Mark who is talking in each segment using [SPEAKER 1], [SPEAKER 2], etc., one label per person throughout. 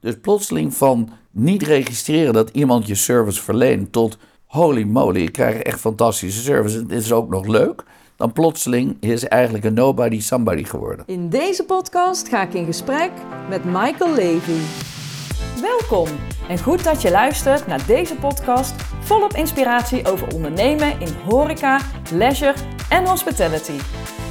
[SPEAKER 1] Dus plotseling van niet registreren dat iemand je service verleent tot holy moly, ik krijg echt fantastische service. Het is ook nog leuk. Dan plotseling is eigenlijk een nobody somebody geworden.
[SPEAKER 2] In deze podcast ga ik in gesprek met Michael Levy. Welkom en goed dat je luistert naar deze podcast volop inspiratie over ondernemen in horeca, leisure en hospitality.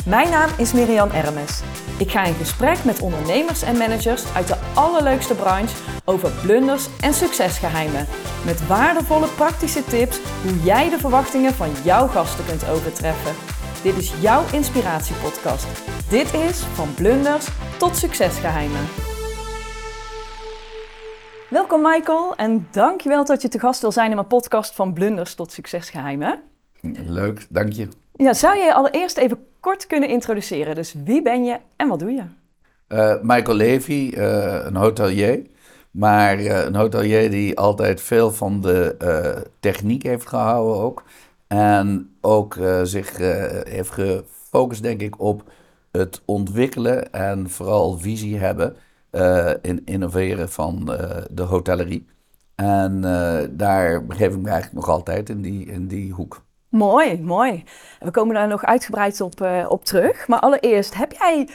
[SPEAKER 2] Mijn naam is Miriam Ermes. Ik ga in gesprek met ondernemers en managers uit de allerleukste branche over blunders en succesgeheimen. Met waardevolle praktische tips hoe jij de verwachtingen van jouw gasten kunt overtreffen. Dit is jouw inspiratiepodcast. Dit is van blunders tot succesgeheimen. Welkom Michael en dankjewel dat je te gast wil zijn in mijn podcast van blunders tot succesgeheimen.
[SPEAKER 1] Leuk, dank je.
[SPEAKER 2] Ja, zou je allereerst even kort kunnen introduceren? Dus wie ben je en wat doe je?
[SPEAKER 1] Uh, Michael Levy, uh, een hotelier. Maar uh, een hotelier die altijd veel van de techniek heeft gehouden ook. En ook zich heeft gefocust, denk ik, op het ontwikkelen en vooral visie hebben in innoveren van de hotellerie. En daar begeef ik me eigenlijk nog altijd in die, in die hoek.
[SPEAKER 2] Mooi, mooi. We komen daar nog uitgebreid op, uh, op terug. Maar allereerst, heb jij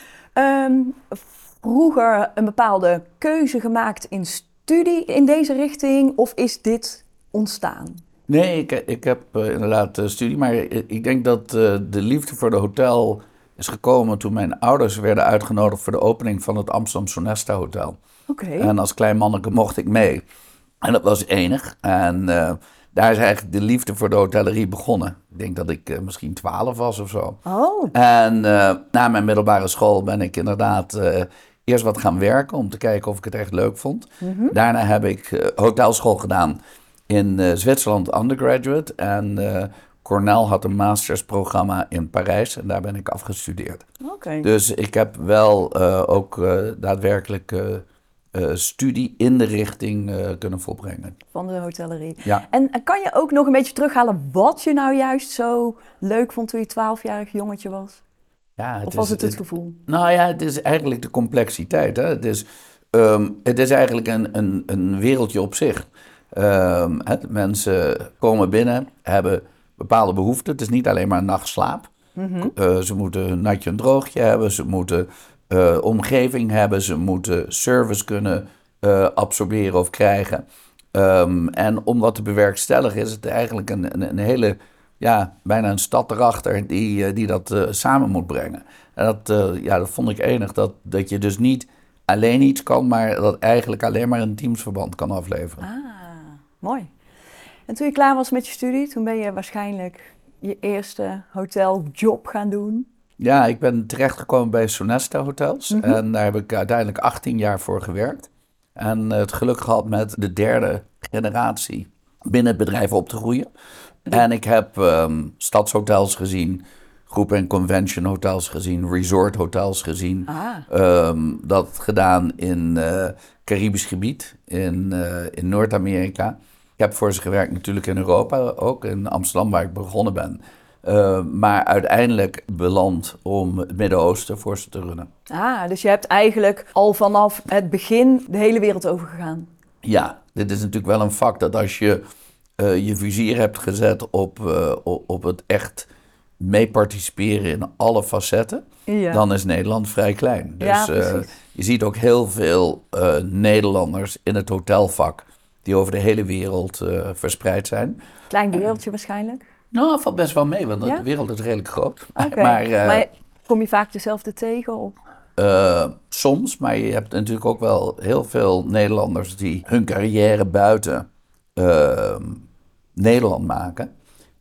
[SPEAKER 2] um, vroeger een bepaalde keuze gemaakt in studie in deze richting? Of is dit ontstaan?
[SPEAKER 1] Nee, ik, ik heb uh, inderdaad uh, studie. Maar ik denk dat de liefde voor de hotel is gekomen toen mijn ouders werden uitgenodigd voor de opening van het Amsterdam Sonesta Hotel.
[SPEAKER 2] Oké. Okay.
[SPEAKER 1] En als klein manneke mocht ik mee. En dat was enig. En daar is eigenlijk de liefde voor de hotellerie begonnen. Ik denk dat ik uh, misschien twaalf was of zo.
[SPEAKER 2] Oh.
[SPEAKER 1] En uh, na mijn middelbare school ben ik inderdaad uh, eerst wat gaan werken om te kijken of ik het echt leuk vond. Mm -hmm. Daarna heb ik hotelschool gedaan in Zwitserland undergraduate. En Cornell had een mastersprogramma in Parijs en daar ben ik afgestudeerd.
[SPEAKER 2] Okay.
[SPEAKER 1] Dus ik heb wel ook daadwerkelijk uh, studie in de richting uh, kunnen volbrengen.
[SPEAKER 2] Van de hotellerie.
[SPEAKER 1] Ja.
[SPEAKER 2] En, kan je ook nog een beetje terughalen wat je nou juist zo leuk vond toen je twaalfjarig jongetje was?
[SPEAKER 1] Ja, het
[SPEAKER 2] of was
[SPEAKER 1] is,
[SPEAKER 2] het het gevoel?
[SPEAKER 1] Nou ja, het is eigenlijk de complexiteit. Hè? Het, is, um, het is eigenlijk een, een, een wereldje op zich. Um, het, mensen komen binnen, hebben bepaalde behoeften. Het is niet alleen maar nachtslaap.
[SPEAKER 2] Mm -hmm.
[SPEAKER 1] uh, ze moeten een natje en droogje hebben. Ze moeten uh, omgeving hebben. Ze moeten service kunnen uh, absorberen of krijgen. Um, en om dat te bewerkstelligen is het eigenlijk een, een, hele, ja, bijna een stad erachter die, uh, die dat samen moet brengen. En dat, ja, dat vond ik enig, dat, dat je dus niet alleen iets kan, maar dat eigenlijk alleen maar een teamsverband kan afleveren.
[SPEAKER 2] Ah, mooi. En toen je klaar was met je studie, toen ben je waarschijnlijk je eerste hoteljob gaan doen.
[SPEAKER 1] Ja, ik ben terechtgekomen bij Sonesta Hotels.
[SPEAKER 2] Mhm.
[SPEAKER 1] En daar heb ik uiteindelijk 18 jaar voor gewerkt. En het geluk gehad met de derde generatie binnen het bedrijf op te groeien. En ik heb um, stadshotels gezien, groep- en convention hotels gezien, resort hotels gezien.
[SPEAKER 2] Ah.
[SPEAKER 1] Um, dat gedaan in uh, Caribisch gebied, in, uh, in Noord-Amerika. Ik heb voor ze gewerkt natuurlijk in Europa, ook in Amsterdam waar ik begonnen ben. Uh, maar uiteindelijk beland om het Midden-Oosten voor ze te runnen.
[SPEAKER 2] Ah, dus je hebt eigenlijk al vanaf het begin de hele wereld overgegaan.
[SPEAKER 1] Ja, dit is natuurlijk wel een vak dat als je uh, je vizier hebt gezet op, uh, op het echt mee participeren in alle facetten,
[SPEAKER 2] ja.
[SPEAKER 1] dan is Nederland vrij klein. Dus
[SPEAKER 2] ja,
[SPEAKER 1] je ziet ook heel veel Nederlanders in het hotelvak die over de hele wereld verspreid zijn.
[SPEAKER 2] Klein wereldje waarschijnlijk.
[SPEAKER 1] Nou, valt best wel mee, want
[SPEAKER 2] Ja?
[SPEAKER 1] de wereld is redelijk groot. Maar, uh,
[SPEAKER 2] Maar kom je vaak dezelfde tegen?
[SPEAKER 1] Uh, soms, maar je hebt natuurlijk ook wel heel veel Nederlanders die hun carrière buiten uh, Nederland maken.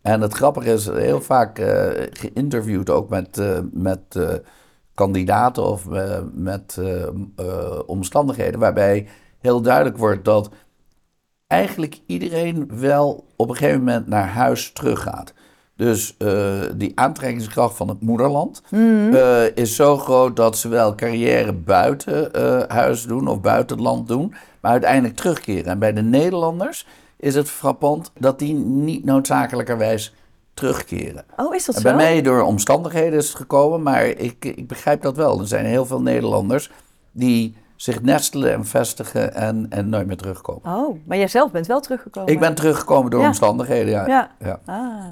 [SPEAKER 1] En het grappige is, heel vaak uh, geïnterviewd ook met, met kandidaten of met omstandigheden waarbij heel duidelijk wordt dat eigenlijk iedereen wel op een gegeven moment naar huis teruggaat. Dus uh, die aantrekkingskracht van het moederland
[SPEAKER 2] Mhm.
[SPEAKER 1] uh, is zo groot dat ze wel carrière buiten uh, huis doen of buiten het land doen, maar uiteindelijk terugkeren. En bij de Nederlanders is het frappant dat die niet noodzakelijkerwijs terugkeren.
[SPEAKER 2] Oh, is dat zo?
[SPEAKER 1] bij mij door omstandigheden is het gekomen, maar ik, ik begrijp dat wel. Er zijn heel veel Nederlanders die zich nestelen en vestigen en, en nooit meer terugkomen.
[SPEAKER 2] Oh, maar jij zelf bent wel teruggekomen.
[SPEAKER 1] Ik ben teruggekomen door
[SPEAKER 2] Ja.
[SPEAKER 1] omstandigheden, ja.
[SPEAKER 2] Ja.
[SPEAKER 1] ja.
[SPEAKER 2] Ah.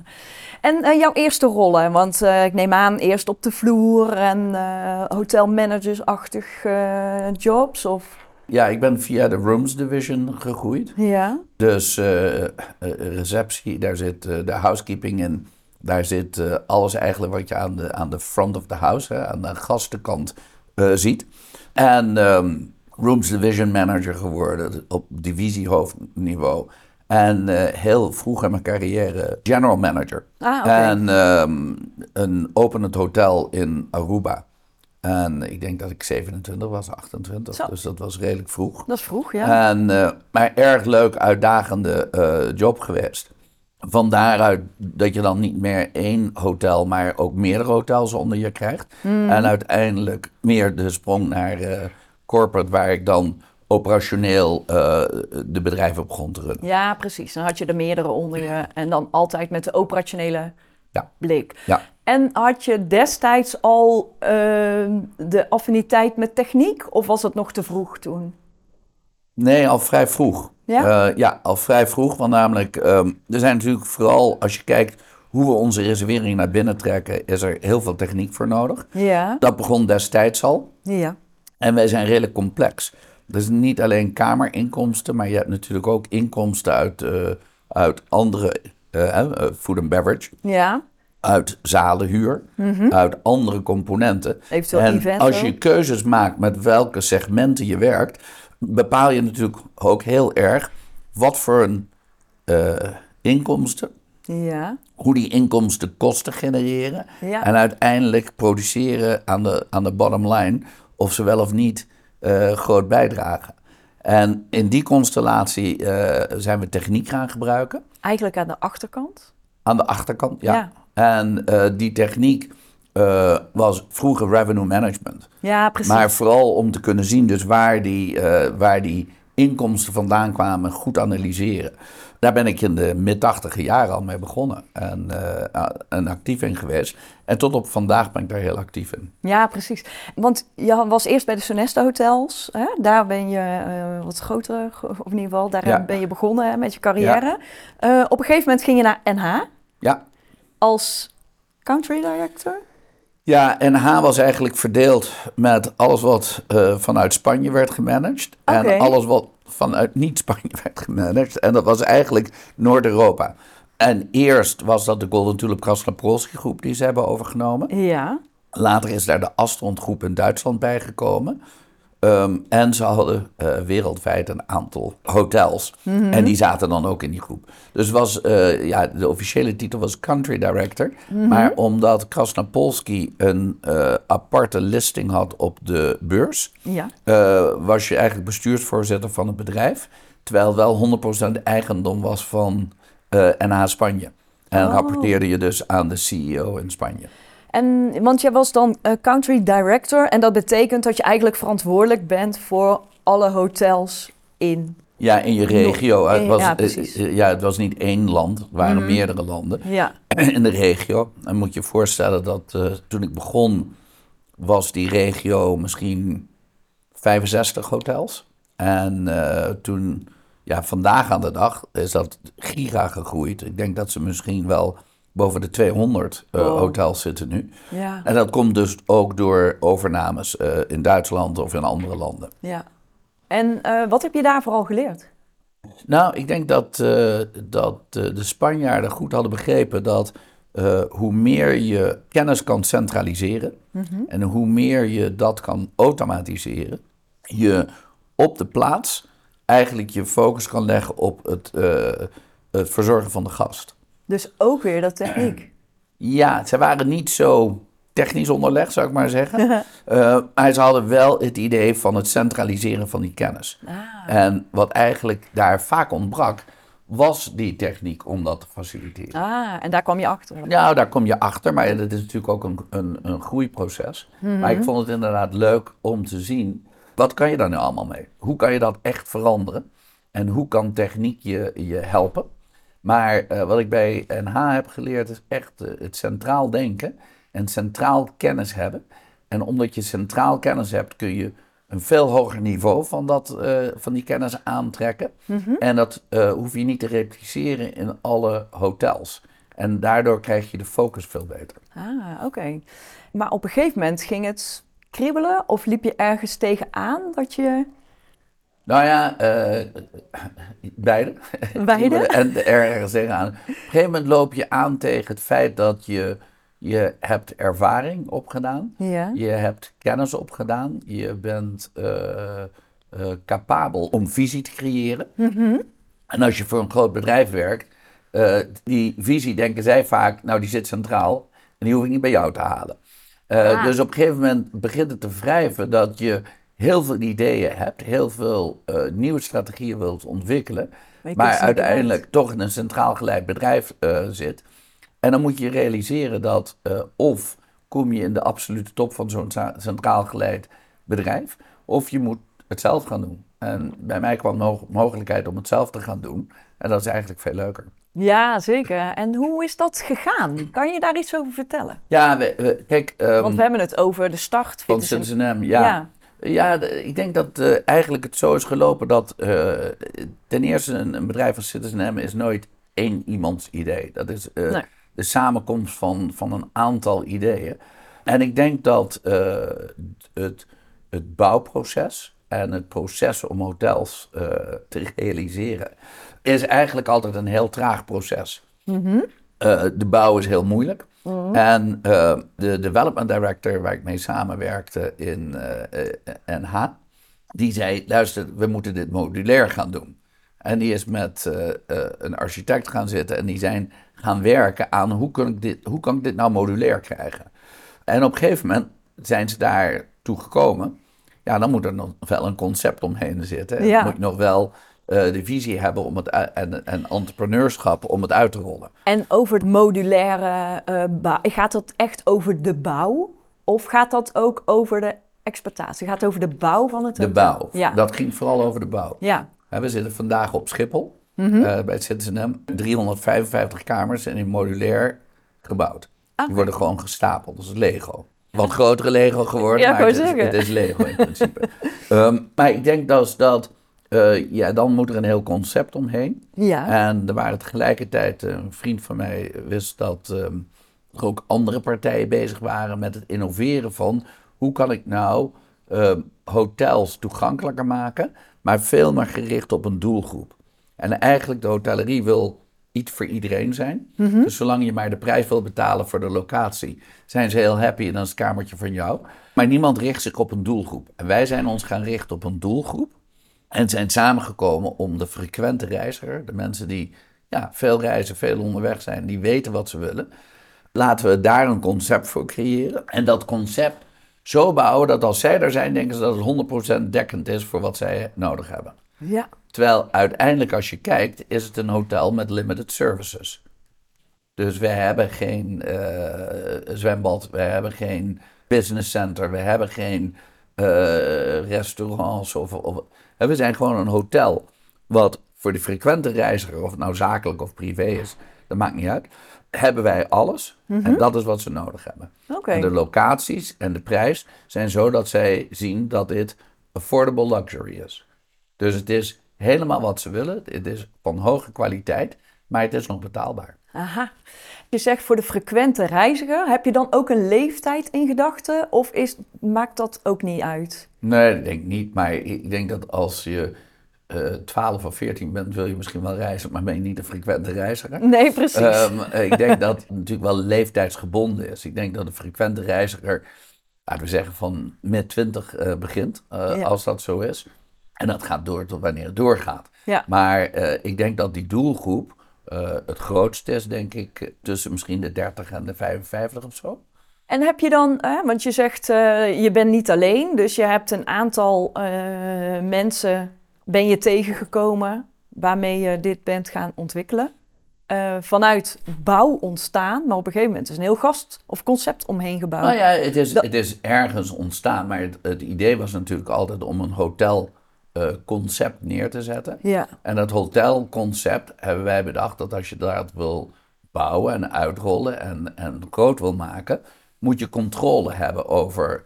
[SPEAKER 2] En eh, jouw eerste rollen, want eh, ik neem aan eerst op de vloer en eh hotelmanagersachtig jobs of...
[SPEAKER 1] Ja, ik ben via de Rooms Division gegroeid.
[SPEAKER 2] Ja.
[SPEAKER 1] Dus receptie, daar zit de housekeeping in. Daar zit alles eigenlijk wat je aan de, aan de front of the house, hè, aan de gastenkant, ziet. En ehm, Rooms Division Manager geworden op divisiehoofdniveau. En eh, heel vroeg in mijn carrière General Manager.
[SPEAKER 2] Ah.
[SPEAKER 1] En ehm, een openend hotel in Aruba. En ik denk dat ik 27 was, 28.
[SPEAKER 2] Zo.
[SPEAKER 1] Dus dat was redelijk vroeg.
[SPEAKER 2] Dat is vroeg, ja.
[SPEAKER 1] En, eh, maar erg leuk, uitdagende eh, job geweest. Van daaruit dat je dan niet meer één hotel, maar ook meerdere hotels onder je krijgt.
[SPEAKER 2] Hmm.
[SPEAKER 1] En uiteindelijk meer de sprong naar eh, corporate, waar ik dan operationeel eh, de bedrijven begon te runnen.
[SPEAKER 2] Ja, precies. Dan had je er meerdere onder je en dan altijd met de operationele
[SPEAKER 1] Ja.
[SPEAKER 2] blik.
[SPEAKER 1] Ja.
[SPEAKER 2] En had je destijds al eh, de affiniteit met techniek of was het nog te vroeg toen?
[SPEAKER 1] Nee, al vrij vroeg.
[SPEAKER 2] Ja?
[SPEAKER 1] Eh, ja, al vrij vroeg. Want namelijk, ehm, er zijn natuurlijk vooral, als je kijkt hoe we onze reservering naar binnen trekken, is er heel veel techniek voor nodig.
[SPEAKER 2] Ja.
[SPEAKER 1] Dat begon destijds al.
[SPEAKER 2] Ja.
[SPEAKER 1] En wij zijn redelijk complex. Dus niet alleen kamerinkomsten, maar je hebt natuurlijk ook inkomsten uit, eh, uit andere eh, food and beverage,
[SPEAKER 2] Ja.
[SPEAKER 1] uit zalenhuur, uit andere componenten.
[SPEAKER 2] Eventueel
[SPEAKER 1] en
[SPEAKER 2] events
[SPEAKER 1] als je keuzes maakt met welke segmenten je werkt, bepaal je natuurlijk ook heel erg wat voor een eh, inkomsten,
[SPEAKER 2] Ja.
[SPEAKER 1] hoe die inkomsten kosten genereren.
[SPEAKER 2] Ja.
[SPEAKER 1] En uiteindelijk produceren aan de, aan de bottom line of ze wel of niet eh, groot bijdragen. En in die constellatie eh, zijn we techniek gaan gebruiken.
[SPEAKER 2] Eigenlijk aan de achterkant.
[SPEAKER 1] Aan de achterkant, ja.
[SPEAKER 2] Ja.
[SPEAKER 1] En die techniek eh, was vroeger revenue management.
[SPEAKER 2] Ja, precies.
[SPEAKER 1] Maar vooral om te kunnen zien dus waar die, eh, waar die inkomsten vandaan kwamen, goed analyseren. Daar ben ik in de mid-tachtige jaren al mee begonnen en, eh, en actief in geweest. En tot op vandaag ben ik daar heel actief in.
[SPEAKER 2] Ja, precies. Want je was eerst bij de Sonesta Hotels. Hè? Daar ben je wat groter, of in ieder geval, daar
[SPEAKER 1] Ja.
[SPEAKER 2] ben je begonnen hè, met je carrière. Op een gegeven moment ging je naar NH
[SPEAKER 1] Ja,
[SPEAKER 2] als country director.
[SPEAKER 1] Ja, NH was eigenlijk verdeeld met alles wat eh, vanuit Spanje werd gemanaged. En alles wat vanuit niet-Spanje werd gemanaged. En dat was eigenlijk Noord-Europa. En eerst was dat de Golden Tulip Krasnopolski groep die ze hebben overgenomen.
[SPEAKER 2] Ja.
[SPEAKER 1] Later is daar de Astron groep in Duitsland bijgekomen. Ehm, en ze hadden eh, wereldwijd een aantal hotels. En die zaten dan ook in die groep. Dus was, eh, ja, de officiële titel was Country Director. Maar omdat Krasnopolski een eh, aparte listing had op de beurs...
[SPEAKER 2] Ja.
[SPEAKER 1] was je eigenlijk bestuursvoorzitter van het bedrijf. Terwijl wel 100% eigendom was van NH Spanje. En
[SPEAKER 2] Oh.
[SPEAKER 1] rapporteerde je dus aan de CEO in Spanje.
[SPEAKER 2] En, want jij was dan eh, country director. En dat betekent dat je eigenlijk verantwoordelijk bent voor alle hotels in.
[SPEAKER 1] Ja, in je regio.
[SPEAKER 2] Nog-
[SPEAKER 1] Het was,
[SPEAKER 2] ja,
[SPEAKER 1] eh, eh, ja, het was niet één land, het waren meerdere landen
[SPEAKER 2] Ja.
[SPEAKER 1] in de regio. En moet je je voorstellen dat eh, toen ik begon, was die regio misschien 65 hotels. En eh, toen, ja, vandaag aan de dag is dat giga gegroeid. Ik denk dat ze misschien wel boven de 200 eh,
[SPEAKER 2] Wow.
[SPEAKER 1] hotels zitten nu.
[SPEAKER 2] Ja.
[SPEAKER 1] En dat komt dus ook door overnames eh, in Duitsland of in andere landen.
[SPEAKER 2] ja. En eh, wat heb je daar vooral geleerd?
[SPEAKER 1] Nou, ik denk dat, dat de Spanjaarden goed hadden begrepen dat hoe meer je kennis kan centraliseren en hoe meer je dat kan automatiseren, je op de plaats eigenlijk je focus kan leggen op het, het verzorgen van de gast.
[SPEAKER 2] Dus ook weer dat techniek.
[SPEAKER 1] Ja, ze waren niet zo technisch onderlegd, zou ik maar zeggen. Eh, maar ze hadden wel het idee van het centraliseren van die kennis.
[SPEAKER 2] Ah.
[SPEAKER 1] En wat eigenlijk daar vaak ontbrak, was die techniek om dat te faciliteren.
[SPEAKER 2] Ah, en daar kwam je achter.
[SPEAKER 1] Nou, daar kom je achter, maar dat is natuurlijk ook een, een, een groeiproces. Maar ik vond het inderdaad leuk om te zien, wat kan je daar nu allemaal mee? Hoe kan je dat echt veranderen? En hoe kan techniek je, je helpen? Maar eh, wat ik bij NH heb geleerd is echt eh, het centraal denken en centraal kennis hebben. En omdat je centraal kennis hebt, kun je een veel hoger niveau van, dat, eh, van die kennis aantrekken. En dat hoef je niet te repliceren in alle hotels. En daardoor krijg je de focus veel beter.
[SPEAKER 2] Ah, oké. Maar op een gegeven moment ging het kriebelen of liep je ergens tegenaan dat je...
[SPEAKER 1] Nou ja, eh, beide.
[SPEAKER 2] Beide?
[SPEAKER 1] en er ergens tegenaan. Op een gegeven moment loop je aan tegen het feit dat je, je hebt ervaring opgedaan.
[SPEAKER 2] Ja.
[SPEAKER 1] Je hebt kennis opgedaan. Je bent eh, eh, capabel om visie te creëren. En als je voor een groot bedrijf werkt, die visie denken zij vaak, nou die zit centraal en die hoef ik niet bij jou te halen.
[SPEAKER 2] Ah.
[SPEAKER 1] Dus op een gegeven moment begint het te wrijven dat je heel veel ideeën hebt, heel veel eh, nieuwe strategieën wilt ontwikkelen,
[SPEAKER 2] Maar
[SPEAKER 1] uiteindelijk toch in een centraal geleid bedrijf eh, zit. En dan moet je realiseren dat eh, of kom je in de absolute top van zo'n centraal geleid bedrijf, of je moet het zelf gaan doen. En bij mij kwam de mogelijkheid om het zelf te gaan doen. En dat is eigenlijk veel leuker.
[SPEAKER 2] Ja, zeker. En hoe is dat gegaan? Kan je daar iets over vertellen?
[SPEAKER 1] Ja, we, we- kijk, ehm,
[SPEAKER 2] Want we hebben het over de start.
[SPEAKER 1] van Citizen M, ja.
[SPEAKER 2] Ja.
[SPEAKER 1] Ja, ik denk dat eh, eigenlijk het zo is gelopen dat eh, ten eerste een, een bedrijf als Citizen M is nooit één iemands idee. Dat is eh,
[SPEAKER 2] Nee.
[SPEAKER 1] de samenkomst van, van een aantal ideeën. En ik denk dat het, het bouwproces en het proces om hotels te realiseren is eigenlijk altijd een heel traag proces. Eh, de bouw is heel moeilijk. En eh, de development director waar ik mee samenwerkte in eh, eh, NH, die zei, luister, we moeten dit modulair gaan doen. En die is met eh, eh, een architect gaan zitten en die zijn gaan werken aan hoe kan ik dit, hoe kan ik dit nou modulair krijgen. En op een gegeven moment zijn ze daar toe gekomen. Ja, dan moet er nog wel een concept omheen zitten. En
[SPEAKER 2] Ja.
[SPEAKER 1] moet je nog wel eh, de visie hebben om het, en, en entrepreneurschap om het uit te rollen.
[SPEAKER 2] En over het modulaire eh bouw. Gaat het echt over de bouw? Of gaat dat ook over de exploitatie? Gaat het over de bouw van het
[SPEAKER 1] De bouw.
[SPEAKER 2] Ja.
[SPEAKER 1] Dat ging vooral over de bouw.
[SPEAKER 2] Ja.
[SPEAKER 1] We zitten vandaag op Schiphol
[SPEAKER 2] Mhm.
[SPEAKER 1] eh, bij het Citizen M. 355 kamers en in modulair gebouwd. Die worden gewoon gestapeld. Dat is Lego. Wat grotere Lego geworden,
[SPEAKER 2] Ja,
[SPEAKER 1] maar het is, het is Lego in principe. Ehm, maar ik denk dat, dat eh, ja, dan moet er een heel concept omheen.
[SPEAKER 2] Ja.
[SPEAKER 1] En er waren tegelijkertijd, eh, een vriend van mij wist dat ehm, er ook andere partijen bezig waren met het innoveren van hoe kan ik nou ehm, hotels toegankelijker maken, maar veel meer gericht op een doelgroep. En eigenlijk de hotellerie wil iets voor iedereen zijn. Dus zolang je maar de prijs wil betalen voor de locatie, zijn ze heel happy en dan is het kamertje van jou. Maar niemand richt zich op een doelgroep. En wij zijn ons gaan richten op een doelgroep. En zijn samengekomen om de frequente reiziger, de mensen die ja, veel reizen, veel onderweg zijn, die weten wat ze willen. Laten we daar een concept voor creëren. En dat concept zo bouwen dat als zij er zijn, denken ze dat het 100% dekkend is voor wat zij nodig hebben.
[SPEAKER 2] Ja.
[SPEAKER 1] Terwijl uiteindelijk, als je kijkt, is het een hotel met limited services. Dus we hebben geen eh, zwembad, we hebben geen business center, we hebben geen eh, restaurants. Of, of, we zijn gewoon een hotel wat voor de frequente reiziger, of het nou zakelijk of privé is, dat maakt niet uit, hebben wij alles. En dat is wat ze nodig hebben. En de locaties en de prijs zijn zo dat zij zien dat dit affordable luxury is. Dus het is helemaal wat ze willen. Het is van hoge kwaliteit, maar het is nog betaalbaar.
[SPEAKER 2] Aha. Je zegt voor de frequente reiziger, heb je dan ook een leeftijd in gedachten? Of is, maakt dat ook niet uit?
[SPEAKER 1] Nee, dat denk ik niet. Maar ik denk dat als je eh 12 of 14 bent, wil je misschien wel reizen, maar ben je niet een frequente reiziger.
[SPEAKER 2] Nee, precies.
[SPEAKER 1] Ehm, ik denk dat het natuurlijk wel leeftijdsgebonden is. Ik denk dat een frequente reiziger, laten we zeggen, van mid 20 eh, begint, eh,
[SPEAKER 2] Ja.
[SPEAKER 1] als dat zo is. En dat gaat door tot wanneer het doorgaat.
[SPEAKER 2] Ja.
[SPEAKER 1] Maar ik denk dat die doelgroep eh, het grootste is, denk ik, tussen misschien de 30 en de 55 of zo.
[SPEAKER 2] En heb je dan, hè, want je zegt eh, je bent niet alleen, dus je hebt een aantal eh, mensen, ben je tegengekomen waarmee je dit bent gaan ontwikkelen. Vanuit bouw ontstaan, maar op een gegeven moment is een heel gast of concept omheen gebouwd.
[SPEAKER 1] Nou ja, het is,
[SPEAKER 2] Dat-
[SPEAKER 1] het is ergens ontstaan, maar het, het idee was natuurlijk altijd om een hotelconcept neer te zetten.
[SPEAKER 2] Ja.
[SPEAKER 1] En dat hotelconcept hebben wij bedacht dat als je dat wil bouwen en uitrollen en, en groot wil maken, moet je controle hebben over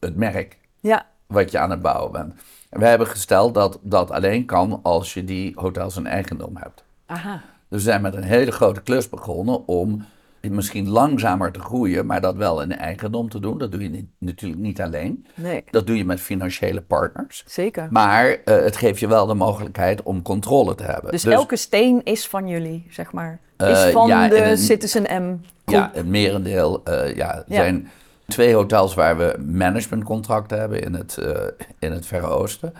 [SPEAKER 1] het merk
[SPEAKER 2] Ja,
[SPEAKER 1] wat je aan het bouwen bent. En wij hebben gesteld dat dat alleen kan als je die hotels in eigendom hebt.
[SPEAKER 2] Aha.
[SPEAKER 1] Dus we zijn met een hele grote klus begonnen om misschien langzamer te groeien, maar dat wel in eigendom te doen. Dat doe je niet, natuurlijk niet alleen.
[SPEAKER 2] Nee,
[SPEAKER 1] Dat doe je met financiële partners.
[SPEAKER 2] zeker.
[SPEAKER 1] Maar eh, het geeft je wel de mogelijkheid om controle te hebben.
[SPEAKER 2] Dus, elke steen is van jullie, zeg maar. Is
[SPEAKER 1] Eh,
[SPEAKER 2] van
[SPEAKER 1] ja,
[SPEAKER 2] de
[SPEAKER 1] een-
[SPEAKER 2] Citizen M. groep.
[SPEAKER 1] Ja, het merendeel. eh ja, er
[SPEAKER 2] Ja.
[SPEAKER 1] zijn twee hotels waar we managementcontracten hebben in het, in het Verre Oosten.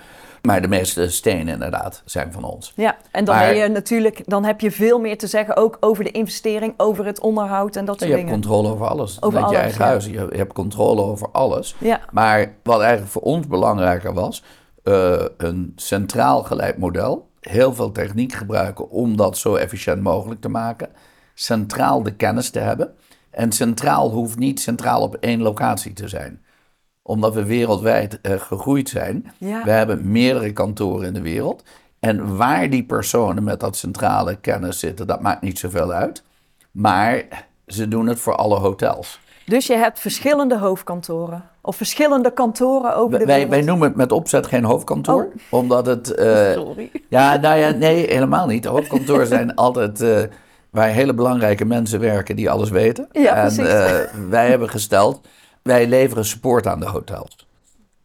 [SPEAKER 1] Maar de meeste stenen inderdaad zijn van ons.
[SPEAKER 2] Ja, en dan,
[SPEAKER 1] Maar-
[SPEAKER 2] ben je natuurlijk, dan heb je veel meer te zeggen, ook over de investering, over het onderhoud en dat
[SPEAKER 1] Je
[SPEAKER 2] soort
[SPEAKER 1] hebt
[SPEAKER 2] dingen.
[SPEAKER 1] controle over alles.
[SPEAKER 2] Over
[SPEAKER 1] Met je
[SPEAKER 2] alles,
[SPEAKER 1] eigen
[SPEAKER 2] ja.
[SPEAKER 1] huis. Je, je hebt controle over alles.
[SPEAKER 2] Ja,
[SPEAKER 1] Maar wat eigenlijk voor ons belangrijker was, eh, een centraal geleid model. Heel veel techniek gebruiken om dat zo efficiënt mogelijk te maken. Centraal de kennis te hebben. En centraal hoeft niet centraal op één locatie te zijn. Omdat we wereldwijd eh, gegroeid zijn.
[SPEAKER 2] Ja.
[SPEAKER 1] We hebben meerdere kantoren in de wereld. En waar die personen met dat centrale kennis zitten, dat maakt niet zoveel uit. Maar ze doen het voor alle hotels.
[SPEAKER 2] dus je hebt verschillende hoofdkantoren. Of verschillende kantoren over de
[SPEAKER 1] Wij,
[SPEAKER 2] wereld.
[SPEAKER 1] wij noemen het met opzet geen hoofdkantoor,
[SPEAKER 2] Oh.
[SPEAKER 1] omdat het... eh,
[SPEAKER 2] Sorry.
[SPEAKER 1] ja, nou ja, nee, helemaal niet. Hoofdkantoren zijn altijd eh, waar hele belangrijke mensen werken die alles weten.
[SPEAKER 2] Ja,
[SPEAKER 1] en
[SPEAKER 2] precies.
[SPEAKER 1] wij hebben gesteld, wij leveren support aan de hotels.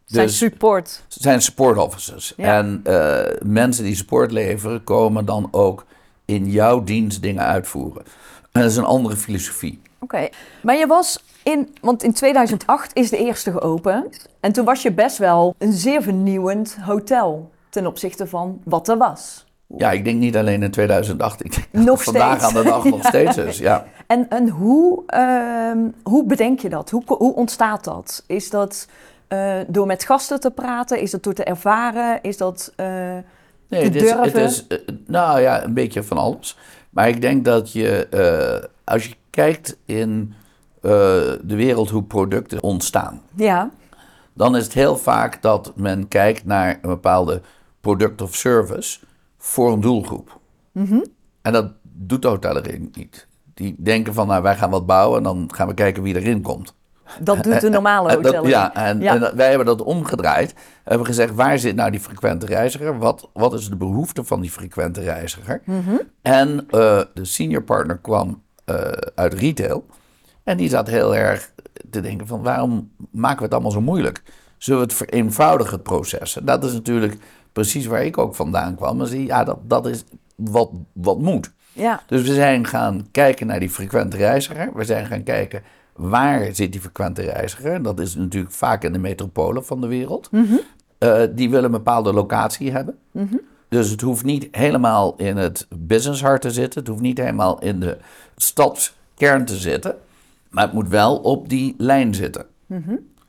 [SPEAKER 2] Zijn
[SPEAKER 1] Dus
[SPEAKER 2] support.
[SPEAKER 1] het zijn support officers.
[SPEAKER 2] Ja.
[SPEAKER 1] En eh, mensen die support leveren, komen dan ook in jouw dienst dingen uitvoeren. En dat is een andere filosofie.
[SPEAKER 2] Oké. Maar je was in, want in 2008 is de eerste geopend. En toen was je best wel een zeer vernieuwend hotel ten opzichte van wat er was.
[SPEAKER 1] Ja, ik denk niet alleen in 2008. Ik denk
[SPEAKER 2] Nog
[SPEAKER 1] vandaag
[SPEAKER 2] steeds.
[SPEAKER 1] aan de dag nog
[SPEAKER 2] Ja.
[SPEAKER 1] steeds is. Ja.
[SPEAKER 2] En, en hoe, ehm, hoe bedenk je dat? Hoe, hoe ontstaat dat? Is dat eh, door met gasten te praten? Is dat door te ervaren? Is dat... eh,
[SPEAKER 1] Nee,
[SPEAKER 2] te
[SPEAKER 1] het is, het
[SPEAKER 2] durven?
[SPEAKER 1] is eh, nou ja, een beetje van alles. Maar ik denk dat je, eh, als je kijkt in eh, de wereld hoe producten ontstaan,
[SPEAKER 2] ja,
[SPEAKER 1] dan is het heel vaak dat men kijkt naar een bepaalde product of service voor een doelgroep. En dat doet de hotellerie niet. Die denken van, nou, wij gaan wat bouwen en dan gaan we kijken wie erin komt.
[SPEAKER 2] dat doet de normale hotel.
[SPEAKER 1] ja, en,
[SPEAKER 2] Ja.
[SPEAKER 1] en wij hebben dat omgedraaid. Hebben gezegd, waar zit nou die frequente reiziger? Wat, wat is de behoefte van die frequente reiziger?
[SPEAKER 2] Mhm.
[SPEAKER 1] En eh, de senior partner kwam eh, uit retail. En die zat heel erg te denken van, waarom maken we het allemaal zo moeilijk? Zullen we het vereenvoudigen, het proces? En dat is natuurlijk precies waar ik ook vandaan kwam. Maar zie, ja, dat, dat is wat, wat moet.
[SPEAKER 2] Ja,
[SPEAKER 1] Dus we zijn gaan kijken naar die frequente reiziger. We zijn gaan kijken waar zit die frequente reiziger. Dat is natuurlijk vaak in de metropolen van de wereld. Eh, die willen een bepaalde locatie hebben. Dus het hoeft niet helemaal in het business hart te zitten. Het hoeft niet helemaal in de stadskern te zitten. Maar het moet wel op die lijn zitten.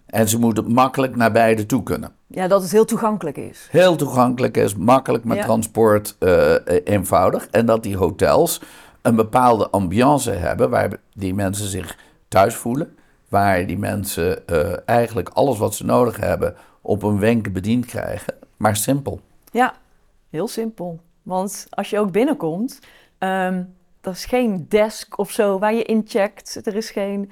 [SPEAKER 1] En ze moeten makkelijk naar beide toe kunnen.
[SPEAKER 2] Ja, dat het heel toegankelijk is.
[SPEAKER 1] Heel toegankelijk is, makkelijk met
[SPEAKER 2] Ja.
[SPEAKER 1] transport, eh, eh, eenvoudig. En dat die hotels een bepaalde ambiance hebben waar die mensen zich thuis voelen. Waar die mensen eh, eigenlijk alles wat ze nodig hebben op een wenk bediend krijgen. Maar simpel.
[SPEAKER 2] Ja, heel simpel. Want als je ook binnenkomt, ehm er is geen desk of zo waar je incheckt. Er is geen...